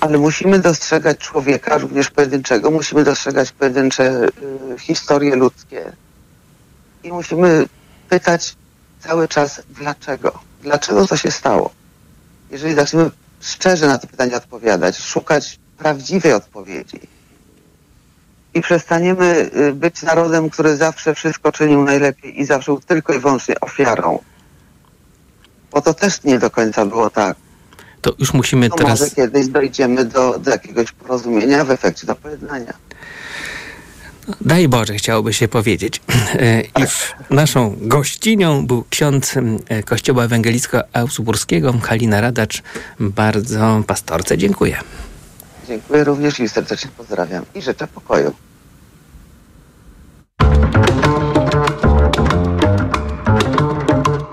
Ale musimy dostrzegać człowieka, również pojedynczego, musimy dostrzegać pojedyncze y, historie ludzkie i musimy pytać, cały czas dlaczego. Dlaczego to się stało? Jeżeli zaczniemy szczerze na te pytania odpowiadać, szukać prawdziwej odpowiedzi i przestaniemy y, być narodem, który zawsze wszystko czynił najlepiej i zawsze był tylko i wyłącznie ofiarą, bo to też nie do końca było tak. To już musimy To teraz... może kiedyś dojdziemy do, do jakiegoś porozumienia, w efekcie do pojednania. Daj Boże, chciałoby się powiedzieć. E, I w naszą gościnią był ksiądz e, Kościoła Ewangelicko-Augsburskiego, Halina Radacz. Bardzo pastorce dziękuję. Dziękuję również i serdecznie pozdrawiam i życzę pokoju.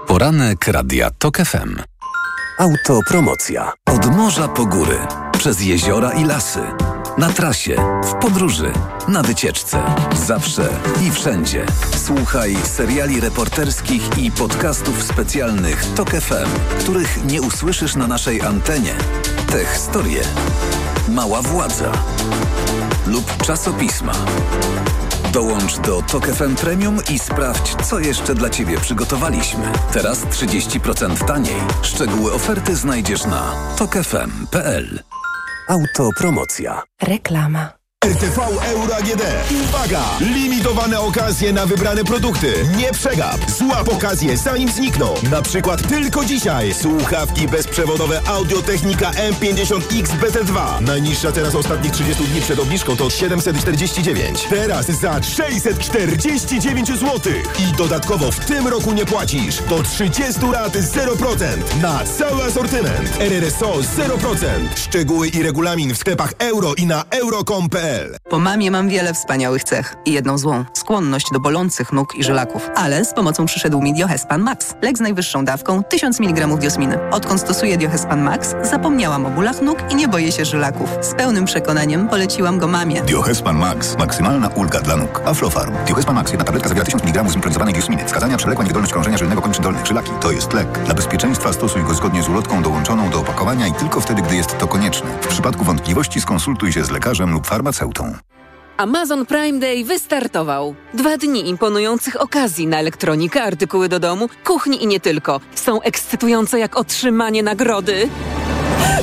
Poranek Radia TOK FM. Autopromocja. Od morza po góry, przez jeziora i lasy. Na trasie, w podróży, na wycieczce. Zawsze i wszędzie. Słuchaj seriali reporterskich i podcastów specjalnych TOK FM, których nie usłyszysz na naszej antenie. Te historie. Mała władza. Lub czasopisma. Dołącz do TOK FM Premium i sprawdź, co jeszcze dla Ciebie przygotowaliśmy. Teraz 30% taniej. Szczegóły oferty znajdziesz na tokefm.pl. Autopromocja. Reklama. RTV Euro AGD. Uwaga! Limitowane okazje na wybrane produkty. Nie przegap. Złap okazję zanim znikną. Na przykład tylko dzisiaj słuchawki bezprzewodowe Audiotechnika M50X BT2. Najniższa teraz ostatnich 30 dni przed obniżką to 749. Teraz za 649 zł. I dodatkowo w tym roku nie płacisz. Do 30 lat 0% na cały asortyment. RRSO 0%. Szczegóły i regulamin w sklepach euro i na euro.com.pl Po mamie mam wiele wspaniałych cech i jedną złą – skłonność do bolących nóg i żylaków. Ale z pomocą przyszedł mi Diohespan Max. Lek z najwyższą dawką 1000 mg diosminy. Odkąd stosuję Diohespan Max, zapomniałam o bólach nóg i nie boję się żylaków. Z pełnym przekonaniem poleciłam go mamie. Diohespan Max. Maksymalna ulga dla nóg. Aflofarm. Diohespan Max. Jedna tabletka zawiera 1000 mg zimpronizowanej diosminy. Wskazania przewlekła niewydolność krążenia żylnego kończyn dolnych. Żylaki. To jest lek. Dla bezpieczeństwa stosuj go zgodnie z ulotką dołączoną do opakowania i tylko wtedy, gdy jest to konieczne. W przypadku wątpliwości skonsultuj się z lekarzem lub farmaceutą. Amazon Prime Day wystartował. Dwa dni imponujących okazji na elektronikę, artykuły do domu, kuchni i nie tylko. Są ekscytujące jak otrzymanie nagrody.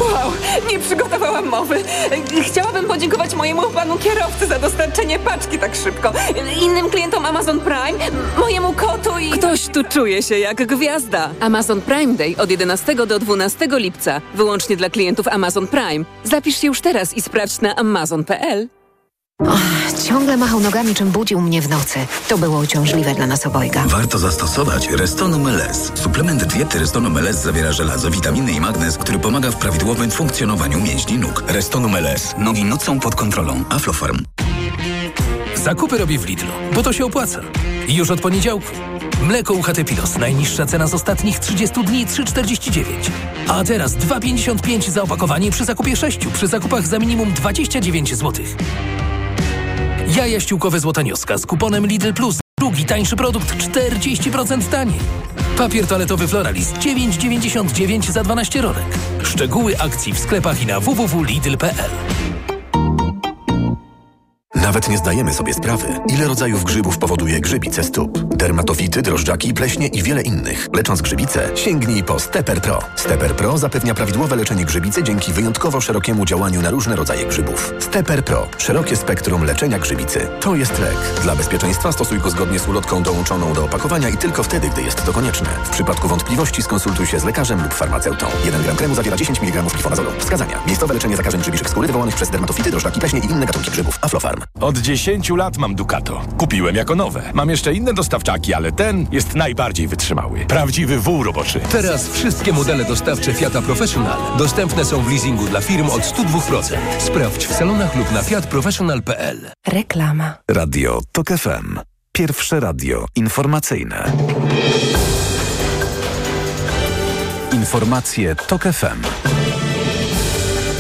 Wow, nie przygotowałam mowy. Chciałabym podziękować mojemu panu kierowcy za dostarczenie paczki tak szybko. Innym klientom Amazon Prime, mojemu kotu i... Ktoś tu czuje się jak gwiazda. Amazon Prime Day od 11 do 12 lipca. Wyłącznie dla klientów Amazon Prime. Zapisz się już teraz i sprawdź na amazon.pl. Ciągle machał nogami, czym budził mnie w nocy. To było uciążliwe dla nas obojga. Warto zastosować Restonum LS. Suplement diety Restonum LS zawiera żelazo, witaminy i magnez, który pomaga w prawidłowym funkcjonowaniu mięśni nóg. Restonum LS. Nogi nocą pod kontrolą. Aflofarm. Zakupy robię w Lidlu, bo to się opłaca. Już od poniedziałku. Mleko UHT Pilos. Najniższa cena z ostatnich 30 dni 3,49. A teraz 2,55 za opakowanie przy zakupie 6. Przy zakupach za minimum 29 zł. Jaja ściółkowe Złotanioska z kuponem Lidl Plus. Drugi tańszy produkt 40% taniej. Papier toaletowy Floralis 9,99 za 12 rolek. Szczegóły akcji w sklepach i na www.lidl.pl Nawet nie zdajemy sobie sprawy, ile rodzajów grzybów powoduje grzybice stóp. Dermatofity, drożdżaki, pleśnie i wiele innych. Lecząc grzybice, sięgnij po Stepper Pro. Stepper Pro zapewnia prawidłowe leczenie grzybicy dzięki wyjątkowo szerokiemu działaniu na różne rodzaje grzybów. Stepper Pro. Szerokie spektrum leczenia grzybicy. To jest lek. Dla bezpieczeństwa stosuj go zgodnie z ulotką dołączoną do opakowania i tylko wtedy, gdy jest to konieczne. W przypadku wątpliwości skonsultuj się z lekarzem lub farmaceutą. 1 gram kremu zawiera 10 mg glifonazolu. Wskazania. Miejscowe leczenie zakażeń grzybiczych skóry wywołanych przez dermatofity, drożdżaki, pleśnie i inne gatunki grzybów. Aflofarm. Od 10 lat mam Ducato. Kupiłem jako nowe. Mam jeszcze inne dostawczaki, ale ten jest najbardziej wytrzymały. Prawdziwy wół roboczy. Teraz wszystkie modele dostawcze Fiata Professional dostępne są w leasingu dla firm od 102%. Sprawdź w salonach lub na fiatprofessional.pl. Reklama. Radio TOK FM. Pierwsze radio informacyjne. Informacje TOK FM.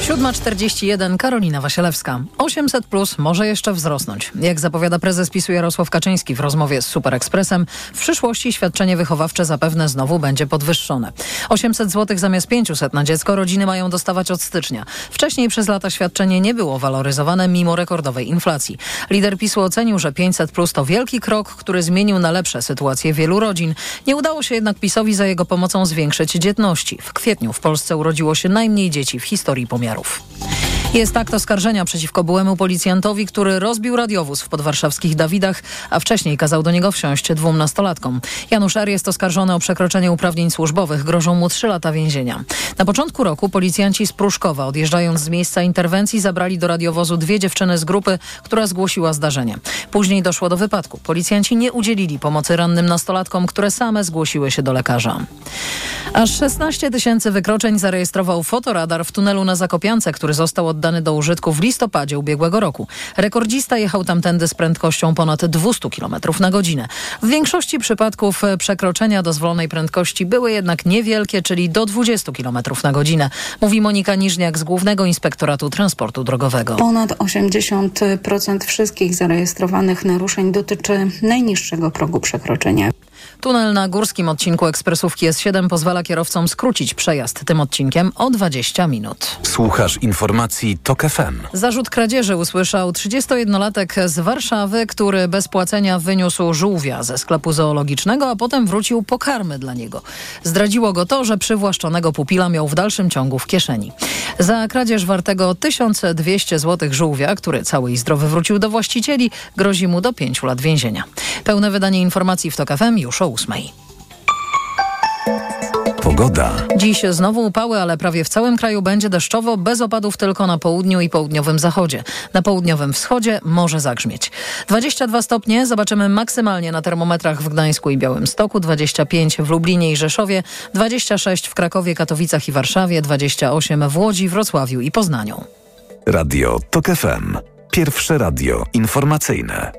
7.41 Karolina Wasielewska. 800 plus może jeszcze wzrosnąć. Jak zapowiada prezes PiSu Jarosław Kaczyński w rozmowie z Super Expressem, w przyszłości świadczenie wychowawcze zapewne znowu będzie podwyższone. 800 zł zamiast 500 na dziecko rodziny mają dostawać od stycznia. Wcześniej przez lata świadczenie nie było waloryzowane mimo rekordowej inflacji. Lider PiSu ocenił, że 500 plus to wielki krok, który zmienił na lepsze sytuację wielu rodzin. Nie udało się jednak PiSowi za jego pomocą zwiększyć dzietności. W kwietniu w Polsce urodziło się najmniej dzieci w historii pomiaru. dolarów. Jest akt oskarżenia przeciwko byłemu policjantowi, który rozbił radiowóz w podwarszawskich Dawidach, a wcześniej kazał do niego wsiąść dwóm nastolatkom. Janusz R. jest oskarżony o przekroczenie uprawnień służbowych. Grożą mu trzy lata więzienia. Na początku roku policjanci z Pruszkowa, odjeżdżając z miejsca interwencji, zabrali do radiowozu dwie dziewczyny z grupy, która zgłosiła zdarzenie. Później doszło do wypadku. Policjanci nie udzielili pomocy rannym nastolatkom, które same zgłosiły się do lekarza. Aż 16 tysięcy wykroczeń zarejestrował fotoradar w tunelu na Zakopiance, który został oddany do użytku w listopadzie ubiegłego roku. Rekordzista jechał tamtędy z prędkością ponad 200 km na godzinę. W większości przypadków przekroczenia dozwolonej prędkości były jednak niewielkie, czyli do 20 km na godzinę, mówi Monika Niżniak z Głównego Inspektoratu Transportu Drogowego. Ponad 80% wszystkich zarejestrowanych naruszeń dotyczy najniższego progu przekroczenia. Tunel na górskim odcinku ekspresówki S7 pozwala kierowcom skrócić przejazd tym odcinkiem o 20 minut. Słuchasz informacji TOK FM. Zarzut kradzieży usłyszał 31-latek z Warszawy, który bez płacenia wyniósł żółwia ze sklepu zoologicznego, a potem wrócił pokarmy dla niego. Zdradziło go to, że przywłaszczonego pupila miał w dalszym ciągu w kieszeni. Za kradzież wartego 1200 zł żółwia, który cały i zdrowy wrócił do właścicieli, grozi mu do 5 lat więzienia. Pełne wydanie informacji w TOK FM już o 8. Pogoda. Dziś znowu upały, ale prawie w całym kraju będzie deszczowo, bez opadów tylko na południu i południowym zachodzie. Na południowym wschodzie może zagrzmieć. 22 stopnie zobaczymy maksymalnie na termometrach w Gdańsku i Białymstoku, 25 w Lublinie i Rzeszowie, 26 w Krakowie, Katowicach i Warszawie, 28 w Łodzi, Wrocławiu i Poznaniu. Radio TOK FM. Pierwsze radio informacyjne.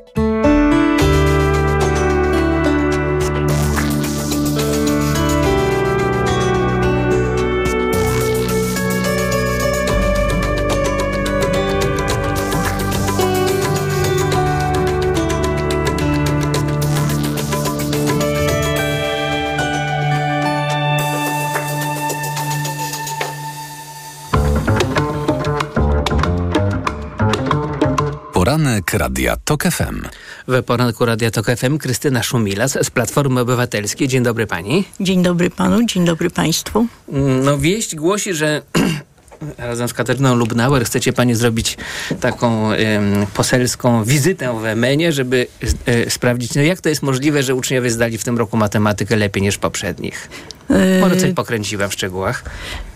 Poranek Radia TOK FM. W poranku Radia TOK FM Krystyna Szumilas z Platformy Obywatelskiej. Dzień dobry pani. Dzień dobry panu, dzień dobry państwu. No wieść głosi, że razem z Katarzyną Lubnauer chcecie pani zrobić taką ym, poselską wizytę w Emenie, żeby y, sprawdzić, no jak to jest możliwe, że uczniowie zdali w tym roku matematykę lepiej niż poprzednich. Może coś pokręciłem w szczegółach.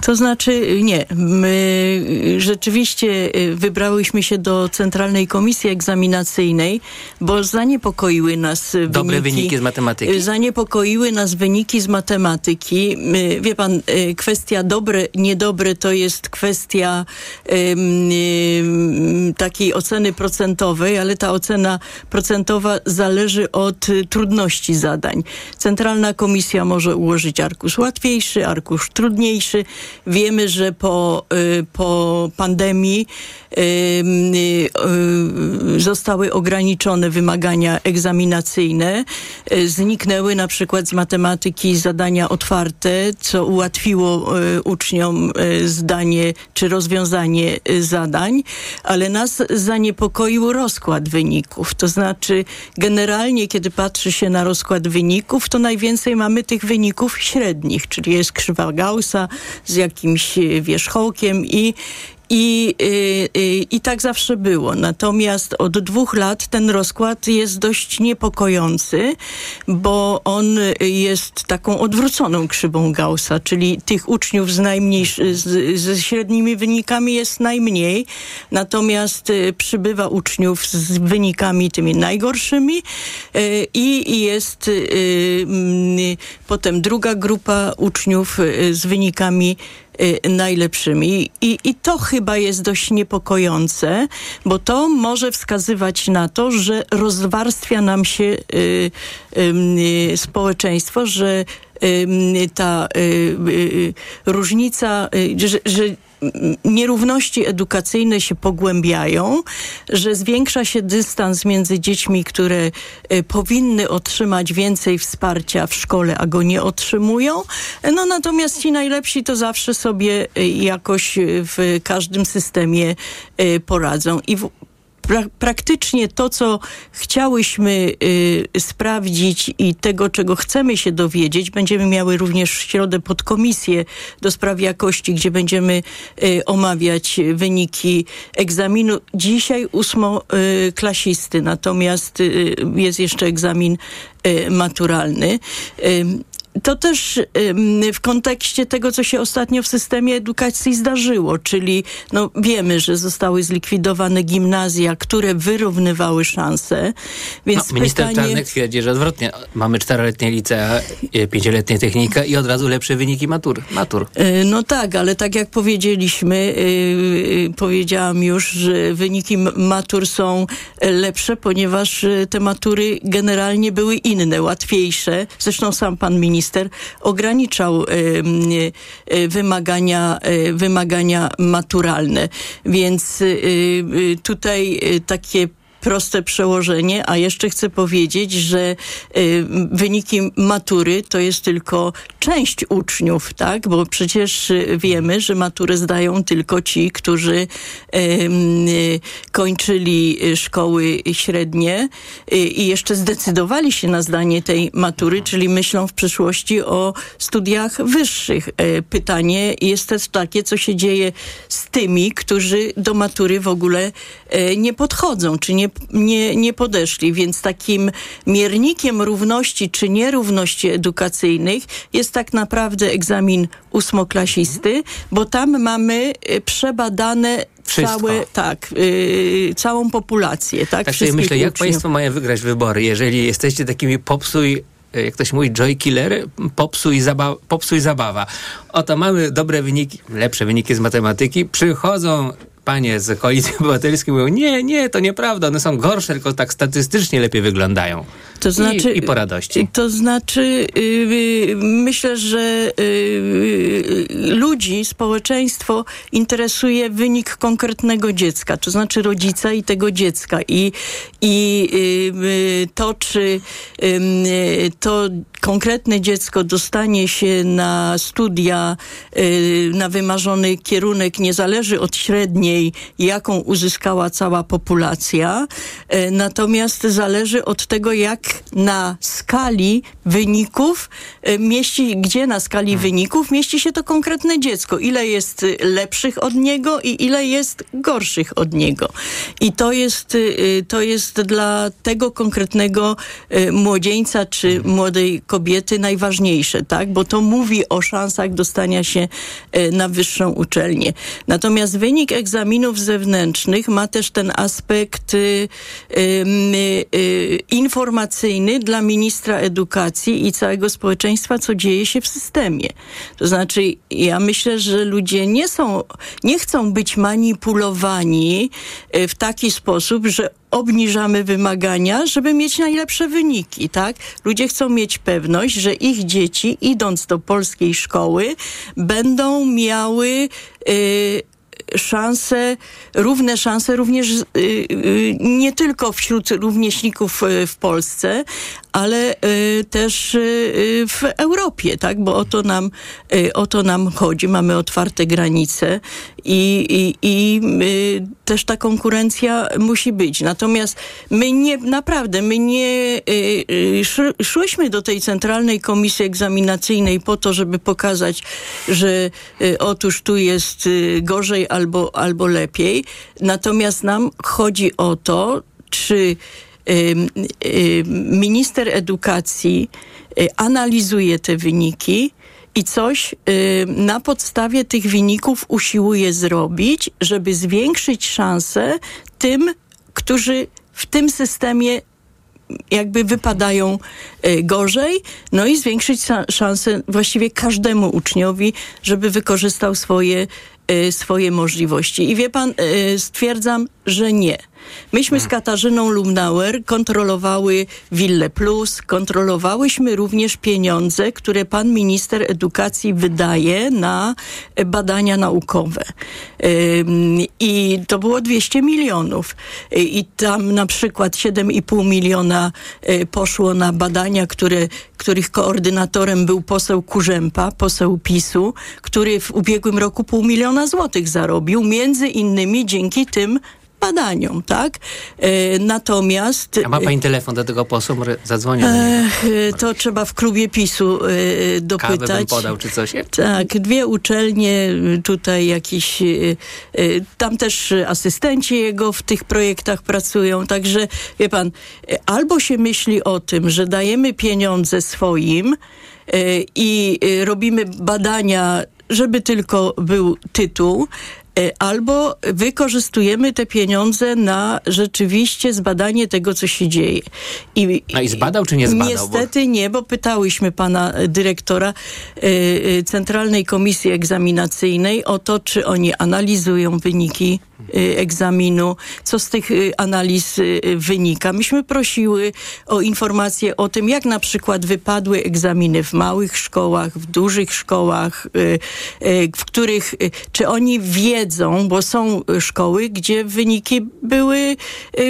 To znaczy nie. My rzeczywiście wybrałyśmy się do Centralnej Komisji Egzaminacyjnej, bo zaniepokoiły nas Dobre wyniki, wyniki z matematyki. Zaniepokoiły nas wyniki z matematyki. Wie pan, kwestia dobre, niedobre to jest kwestia um, takiej oceny procentowej, ale ta ocena procentowa zależy od trudności zadań. Centralna Komisja może ułożyć arkusz łatwiejszy, arkusz trudniejszy. Wiemy, że po, y, po pandemii y, y, zostały ograniczone wymagania egzaminacyjne. Zniknęły na przykład z matematyki zadania otwarte, co ułatwiło uczniom zdanie czy rozwiązanie zadań, ale nas zaniepokoił rozkład wyników. To znaczy, generalnie, kiedy patrzy się na rozkład wyników, to najwięcej mamy tych wyników średnich, czyli jest krzywa Gaussa z jakimś wierzchołkiem i, i, y, y, I tak zawsze było. Natomiast od dwóch lat ten rozkład jest dość niepokojący, bo on jest taką odwróconą krzywą Gaussa, czyli tych uczniów z najmniejszy, z, ze średnimi wynikami jest najmniej, natomiast y, przybywa uczniów z wynikami tymi najgorszymi i jest potem druga grupa uczniów z wynikami najlepszymi. I, I to chyba jest dość niepokojące, bo to może wskazywać na to, że rozwarstwia nam się y, y, społeczeństwo, że y, ta różnica, że, że nierówności edukacyjne się pogłębiają, że zwiększa się dystans między dziećmi, które y, powinny otrzymać więcej wsparcia w szkole, a go nie otrzymują. No natomiast ci najlepsi to zawsze sobie y, jakoś w każdym systemie poradzą. I w, pra praktycznie to, co chciałyśmy y, sprawdzić i tego, czego chcemy się dowiedzieć, będziemy miały również w środę podkomisję do spraw jakości, gdzie będziemy y, omawiać wyniki egzaminu. Dzisiaj ósmoklasisty, natomiast y, jest jeszcze egzamin y, maturalny. Y, to też w kontekście tego, co się ostatnio w systemie edukacji zdarzyło, czyli no, wiemy, że zostały zlikwidowane gimnazja, które wyrównywały szanse. Więc no, minister pytanie... Czarnek twierdzi, że odwrotnie. Mamy czteroletnie licea, e, pięcioletnie technika i od razu lepsze wyniki matur. matur. E, no tak, ale tak jak powiedzieliśmy, yy, powiedziałam już, że wyniki matur są lepsze, ponieważ te matury generalnie były inne, łatwiejsze. Zresztą sam pan minister minister ograniczał wymagania, wymagania maturalne. Więc tutaj takie proste przełożenie, a jeszcze chcę powiedzieć, że y, wyniki matury to jest tylko część uczniów, tak? Bo przecież wiemy, że maturę zdają tylko ci, którzy y, y, kończyli szkoły średnie y, i jeszcze zdecydowali się na zdanie tej matury, czyli myślą w przyszłości o studiach wyższych. Y, pytanie jest też takie, co się dzieje z tymi, którzy do matury w ogóle y, nie podchodzą, czy nie nie, nie podeszli. Więc takim miernikiem równości czy nierówności edukacyjnych jest tak naprawdę egzamin ósmoklasisty, bo tam mamy e, przebadane Wszystko. całe, tak, yy, całą populację, tak? Tak sobie myślę, uczniów. jak państwo mają wygrać wybory, jeżeli jesteście takimi popsuj e, jak ktoś mówi, joy killer, popsuj, zaba popsuj zabawa. Oto mamy dobre wyniki, lepsze wyniki z matematyki, przychodzą panie z Koalicji Obywatelskiej mówią, nie, nie, to nieprawda, one są gorsze, tylko tak statystycznie lepiej wyglądają. To znaczy, I, i po radości. To znaczy, yy, myślę, że yy, ludzi, społeczeństwo interesuje wynik konkretnego dziecka, to znaczy rodzica i tego dziecka. I, i yy, to, czy to konkretne dziecko dostanie się na studia, na wymarzony kierunek, nie zależy od średniej, jaką uzyskała cała populacja, natomiast zależy od tego, jak na skali wyników y, mieści, gdzie na skali hmm. wyników mieści się to konkretne dziecko. Ile jest lepszych od niego i ile jest gorszych od niego. I to jest, to jest dla tego konkretnego młodzieńca czy hmm. młodej kobiety najważniejsze, tak? Bo to mówi o szansach dostania się na wyższą uczelnię. Natomiast wynik egzaminów zewnętrznych ma też ten aspekt y, dla ministra edukacji i całego społeczeństwa, co dzieje się w systemie. To znaczy, ja myślę, że ludzie nie są, nie chcą być manipulowani e, w taki sposób, że obniżamy wymagania, żeby mieć najlepsze wyniki, tak? Ludzie chcą mieć pewność, że ich dzieci, idąc do polskiej szkoły, będą miały y, szanse, równe szanse również y, y, nie tylko wśród rówieśników y, w Polsce, ale też w Europie, tak? Bo o to nam, o to nam chodzi. Mamy otwarte granice i, i, i też ta konkurencja musi być. Natomiast my nie, naprawdę, my nie szłyśmy do tej Centralnej Komisji Egzaminacyjnej po to, żeby pokazać, że otóż tu jest gorzej albo, albo lepiej. Natomiast nam chodzi o to, czy minister edukacji y, analizuje te wyniki i coś na podstawie tych wyników usiłuje zrobić, żeby zwiększyć szanse tym, którzy w tym systemie jakby wypadają e, gorzej, no i zwiększyć szanse właściwie każdemu uczniowi, żeby wykorzystał swoje, e, swoje możliwości. I wie pan, e, stwierdzam, że nie Myśmy z Katarzyną Lumnauer kontrolowały Wille Plus, kontrolowałyśmy również pieniądze, które pan minister edukacji wydaje na badania naukowe. I to było 200 milionów. I tam na przykład 7,5 miliona y, poszło na badania, które, których koordynatorem był poseł Kurzępa, poseł PiSu, który w ubiegłym roku pół miliona złotych zarobił, między innymi dzięki tym badaniom, tak? E, natomiast... A ma pani telefon do tego posła? Może zadzwonię. To trzeba w klubie PiSu e, dopytać. Kawę bym podał, czy coś? Tak, dwie uczelnie, tutaj jakiś... E, tam też asystenci jego w tych projektach pracują, także wie pan, albo się myśli o tym, że dajemy pieniądze swoim i robimy badania, żeby tylko był tytuł, albo wykorzystujemy te pieniądze na rzeczywiście zbadanie tego, co się dzieje. I, A i zbadał, czy nie zbadał? Niestety nie, bo pytałyśmy pana dyrektora y, y, Centralnej Komisji Egzaminacyjnej o to, czy oni analizują wyniki egzaminu, co z tych y, analiz y, wynika. Myśmy prosiły o informacje o tym, jak na przykład wypadły egzaminy w małych szkołach, w dużych szkołach, w których, czy oni wiedzą, bo są szkoły, gdzie wyniki były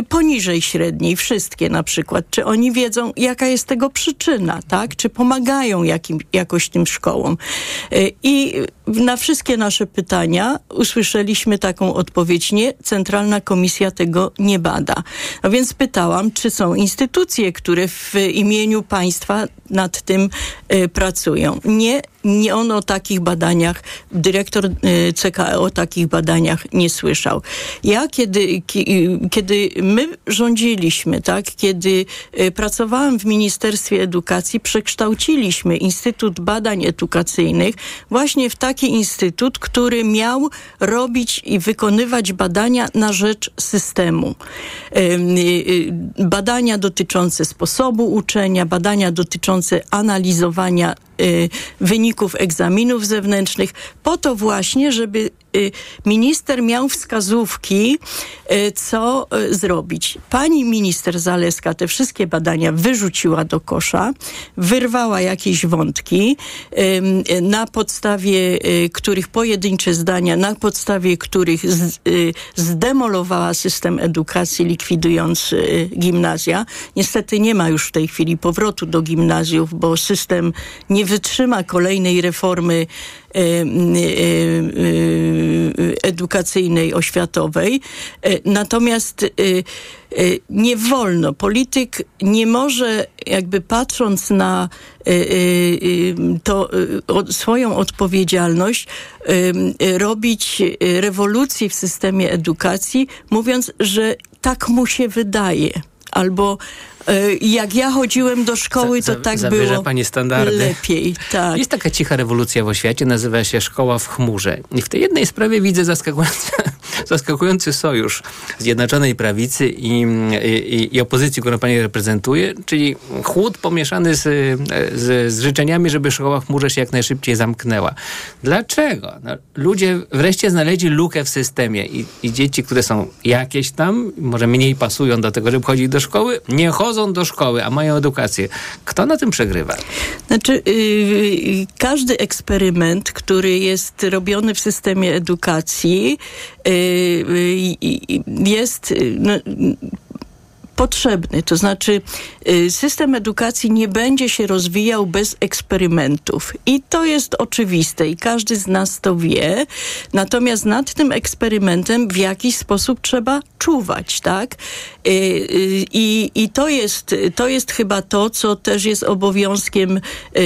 poniżej średniej, wszystkie na przykład, czy oni wiedzą, jaka jest tego przyczyna, tak? Czy pomagają jakim, jakoś tym szkołom. I na wszystkie nasze pytania usłyszeliśmy taką odpowiedź nie, Centralna Komisja tego nie bada. No więc pytałam, czy są instytucje, które w imieniu państwa nad tym y, pracują. Nie, nie on o takich badaniach, dyrektor y, CKE o takich badaniach nie słyszał. Ja kiedy, kiedy my rządziliśmy, tak, kiedy y, pracowałam w Ministerstwie Edukacji, przekształciliśmy Instytut Badań Edukacyjnych właśnie w taki instytut, który miał robić i wykonywać badania na rzecz systemu. Badania dotyczące sposobu uczenia, badania dotyczące analizowania y, wyników egzaminów zewnętrznych, po to właśnie, żeby minister miał wskazówki, y, co zrobić. Pani minister Zaleska te wszystkie badania wyrzuciła do kosza, wyrwała jakieś wątki, na podstawie których pojedyncze zdania, na podstawie których zdemolowała system edukacji, likwidując gimnazja. Niestety nie ma już w tej chwili powrotu do gimnazjów, bo system nie wytrzyma kolejnej reformy edukacyjnej, oświatowej. Natomiast nie wolno, polityk nie może jakby patrząc na to swoją odpowiedzialność robić rewolucji w systemie edukacji, mówiąc, że tak mu się wydaje albo jak ja chodziłem do szkoły, to tak było pani standardy. lepiej. Tak. Jest taka cicha rewolucja w oświacie, nazywa się Szkoła w chmurze. I w tej jednej sprawie widzę zaskakujący, zaskakujący sojusz Zjednoczonej Prawicy i, i, i, opozycji, którą pani reprezentuje, czyli chłód pomieszany z, z, z życzeniami, żeby szkoła w chmurze się jak najszybciej zamknęła. Dlaczego? No, ludzie wreszcie znaleźli lukę w systemie i, i dzieci, które są jakieś tam, może mniej pasują do tego, żeby chodzić do szkoły, nie chodzą do szkoły, a mają edukację. Kto na tym przegrywa? Znaczy, yy, każdy eksperyment, który jest robiony w systemie edukacji, jest. No, potrzebny. To znaczy, y, system edukacji nie będzie się rozwijał bez eksperymentów. I to jest oczywiste i każdy z nas to wie. Natomiast nad tym eksperymentem w jakiś sposób trzeba czuwać, tak? Y, y, I, i to, jest, to jest chyba to, co też jest obowiązkiem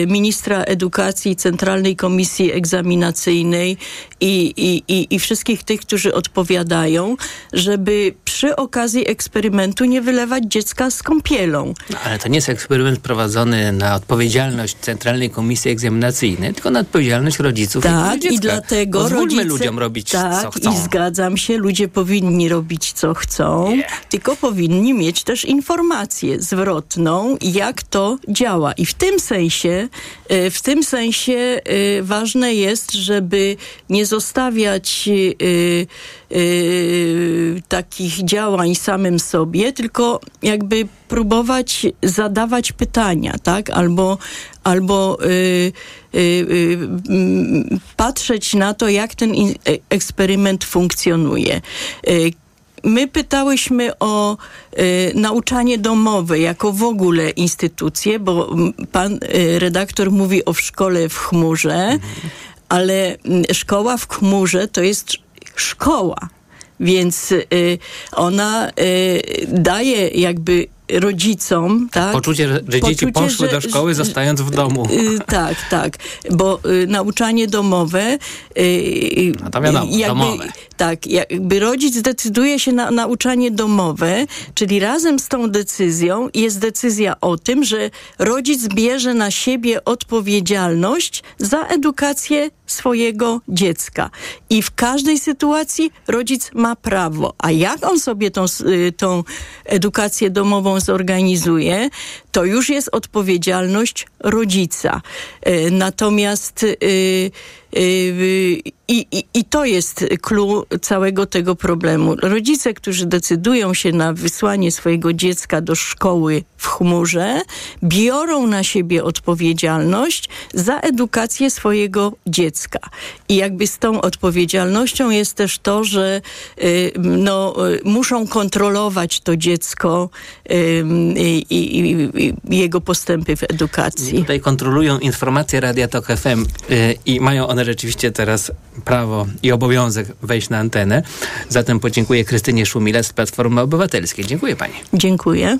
ministra edukacji, Centralnej Komisji Egzaminacyjnej i, i, i, wszystkich tych, którzy odpowiadają, żeby przy okazji eksperymentu nie wylewać wylewać dziecka z kąpielą. No, ale to nie jest eksperyment prowadzony na odpowiedzialność Centralnej Komisji Egzaminacyjnej, tylko na odpowiedzialność rodziców tak, i dziecka. i dlatego Pozwólmy rodzice, ludziom robić, tak, co chcą. i zgadzam się, ludzie powinni robić, co chcą, tylko powinni mieć też informację zwrotną, jak to działa. I w tym sensie, e, w tym sensie e, ważne jest, żeby nie zostawiać e, takich działań samym sobie, tylko jakby próbować zadawać pytania, tak? Albo, albo y, y, y, mm, patrzeć na to, jak ten e- eksperyment funkcjonuje. Y, My pytałyśmy o y, nauczanie domowe jako w ogóle instytucję, bo pan y, redaktor mówi o w szkole w chmurze, ale mm, szkoła w chmurze to jest szkoła. Więc y, ona y, daje jakby rodzicom, tak? Poczucie, że, że dzieci Poczucie, poszły że- do szkoły, zostając w domu. Y, tak, tak, bo nauczanie domowe. Y, No to wiadomo, jakby, domowe. Tak, jakby rodzic decyduje się na nauczanie domowe, czyli razem z tą decyzją jest decyzja o tym, że rodzic bierze na siebie odpowiedzialność za edukację swojego dziecka. I w każdej sytuacji rodzic ma prawo. A jak on sobie tą, y, tą edukację domową zorganizuje, to już jest odpowiedzialność rodzica. Y, Natomiast y, y, i, i, I to jest clue całego tego problemu. Rodzice, którzy decydują się na wysłanie swojego dziecka do szkoły w chmurze, biorą na siebie odpowiedzialność za edukację swojego dziecka. I jakby z tą odpowiedzialnością jest też to, że y, no, y, muszą kontrolować to dziecko y, i, i, i, i jego postępy w edukacji. Tutaj kontrolują informacje Radia Tok FM y, i mają one rzeczywiście teraz prawo i obowiązek wejść na antenę. Zatem podziękuję Krystynie Szumile z Platformy Obywatelskiej. Dziękuję pani. Dziękuję.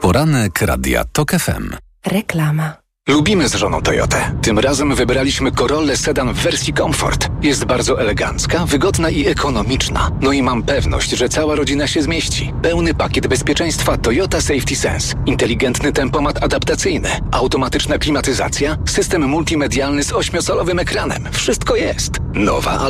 Poranek Radia TOK FM. Reklama. Lubimy z żoną Toyotę. Tym razem wybraliśmy Corollę Sedan w wersji Comfort. Jest bardzo elegancka, wygodna i ekonomiczna. No i mam pewność, że cała rodzina się zmieści. Pełny pakiet bezpieczeństwa Toyota Safety Sense. Inteligentny tempomat adaptacyjny. Automatyczna klimatyzacja. System multimedialny z ośmiocalowym ekranem. Wszystko jest. Nowa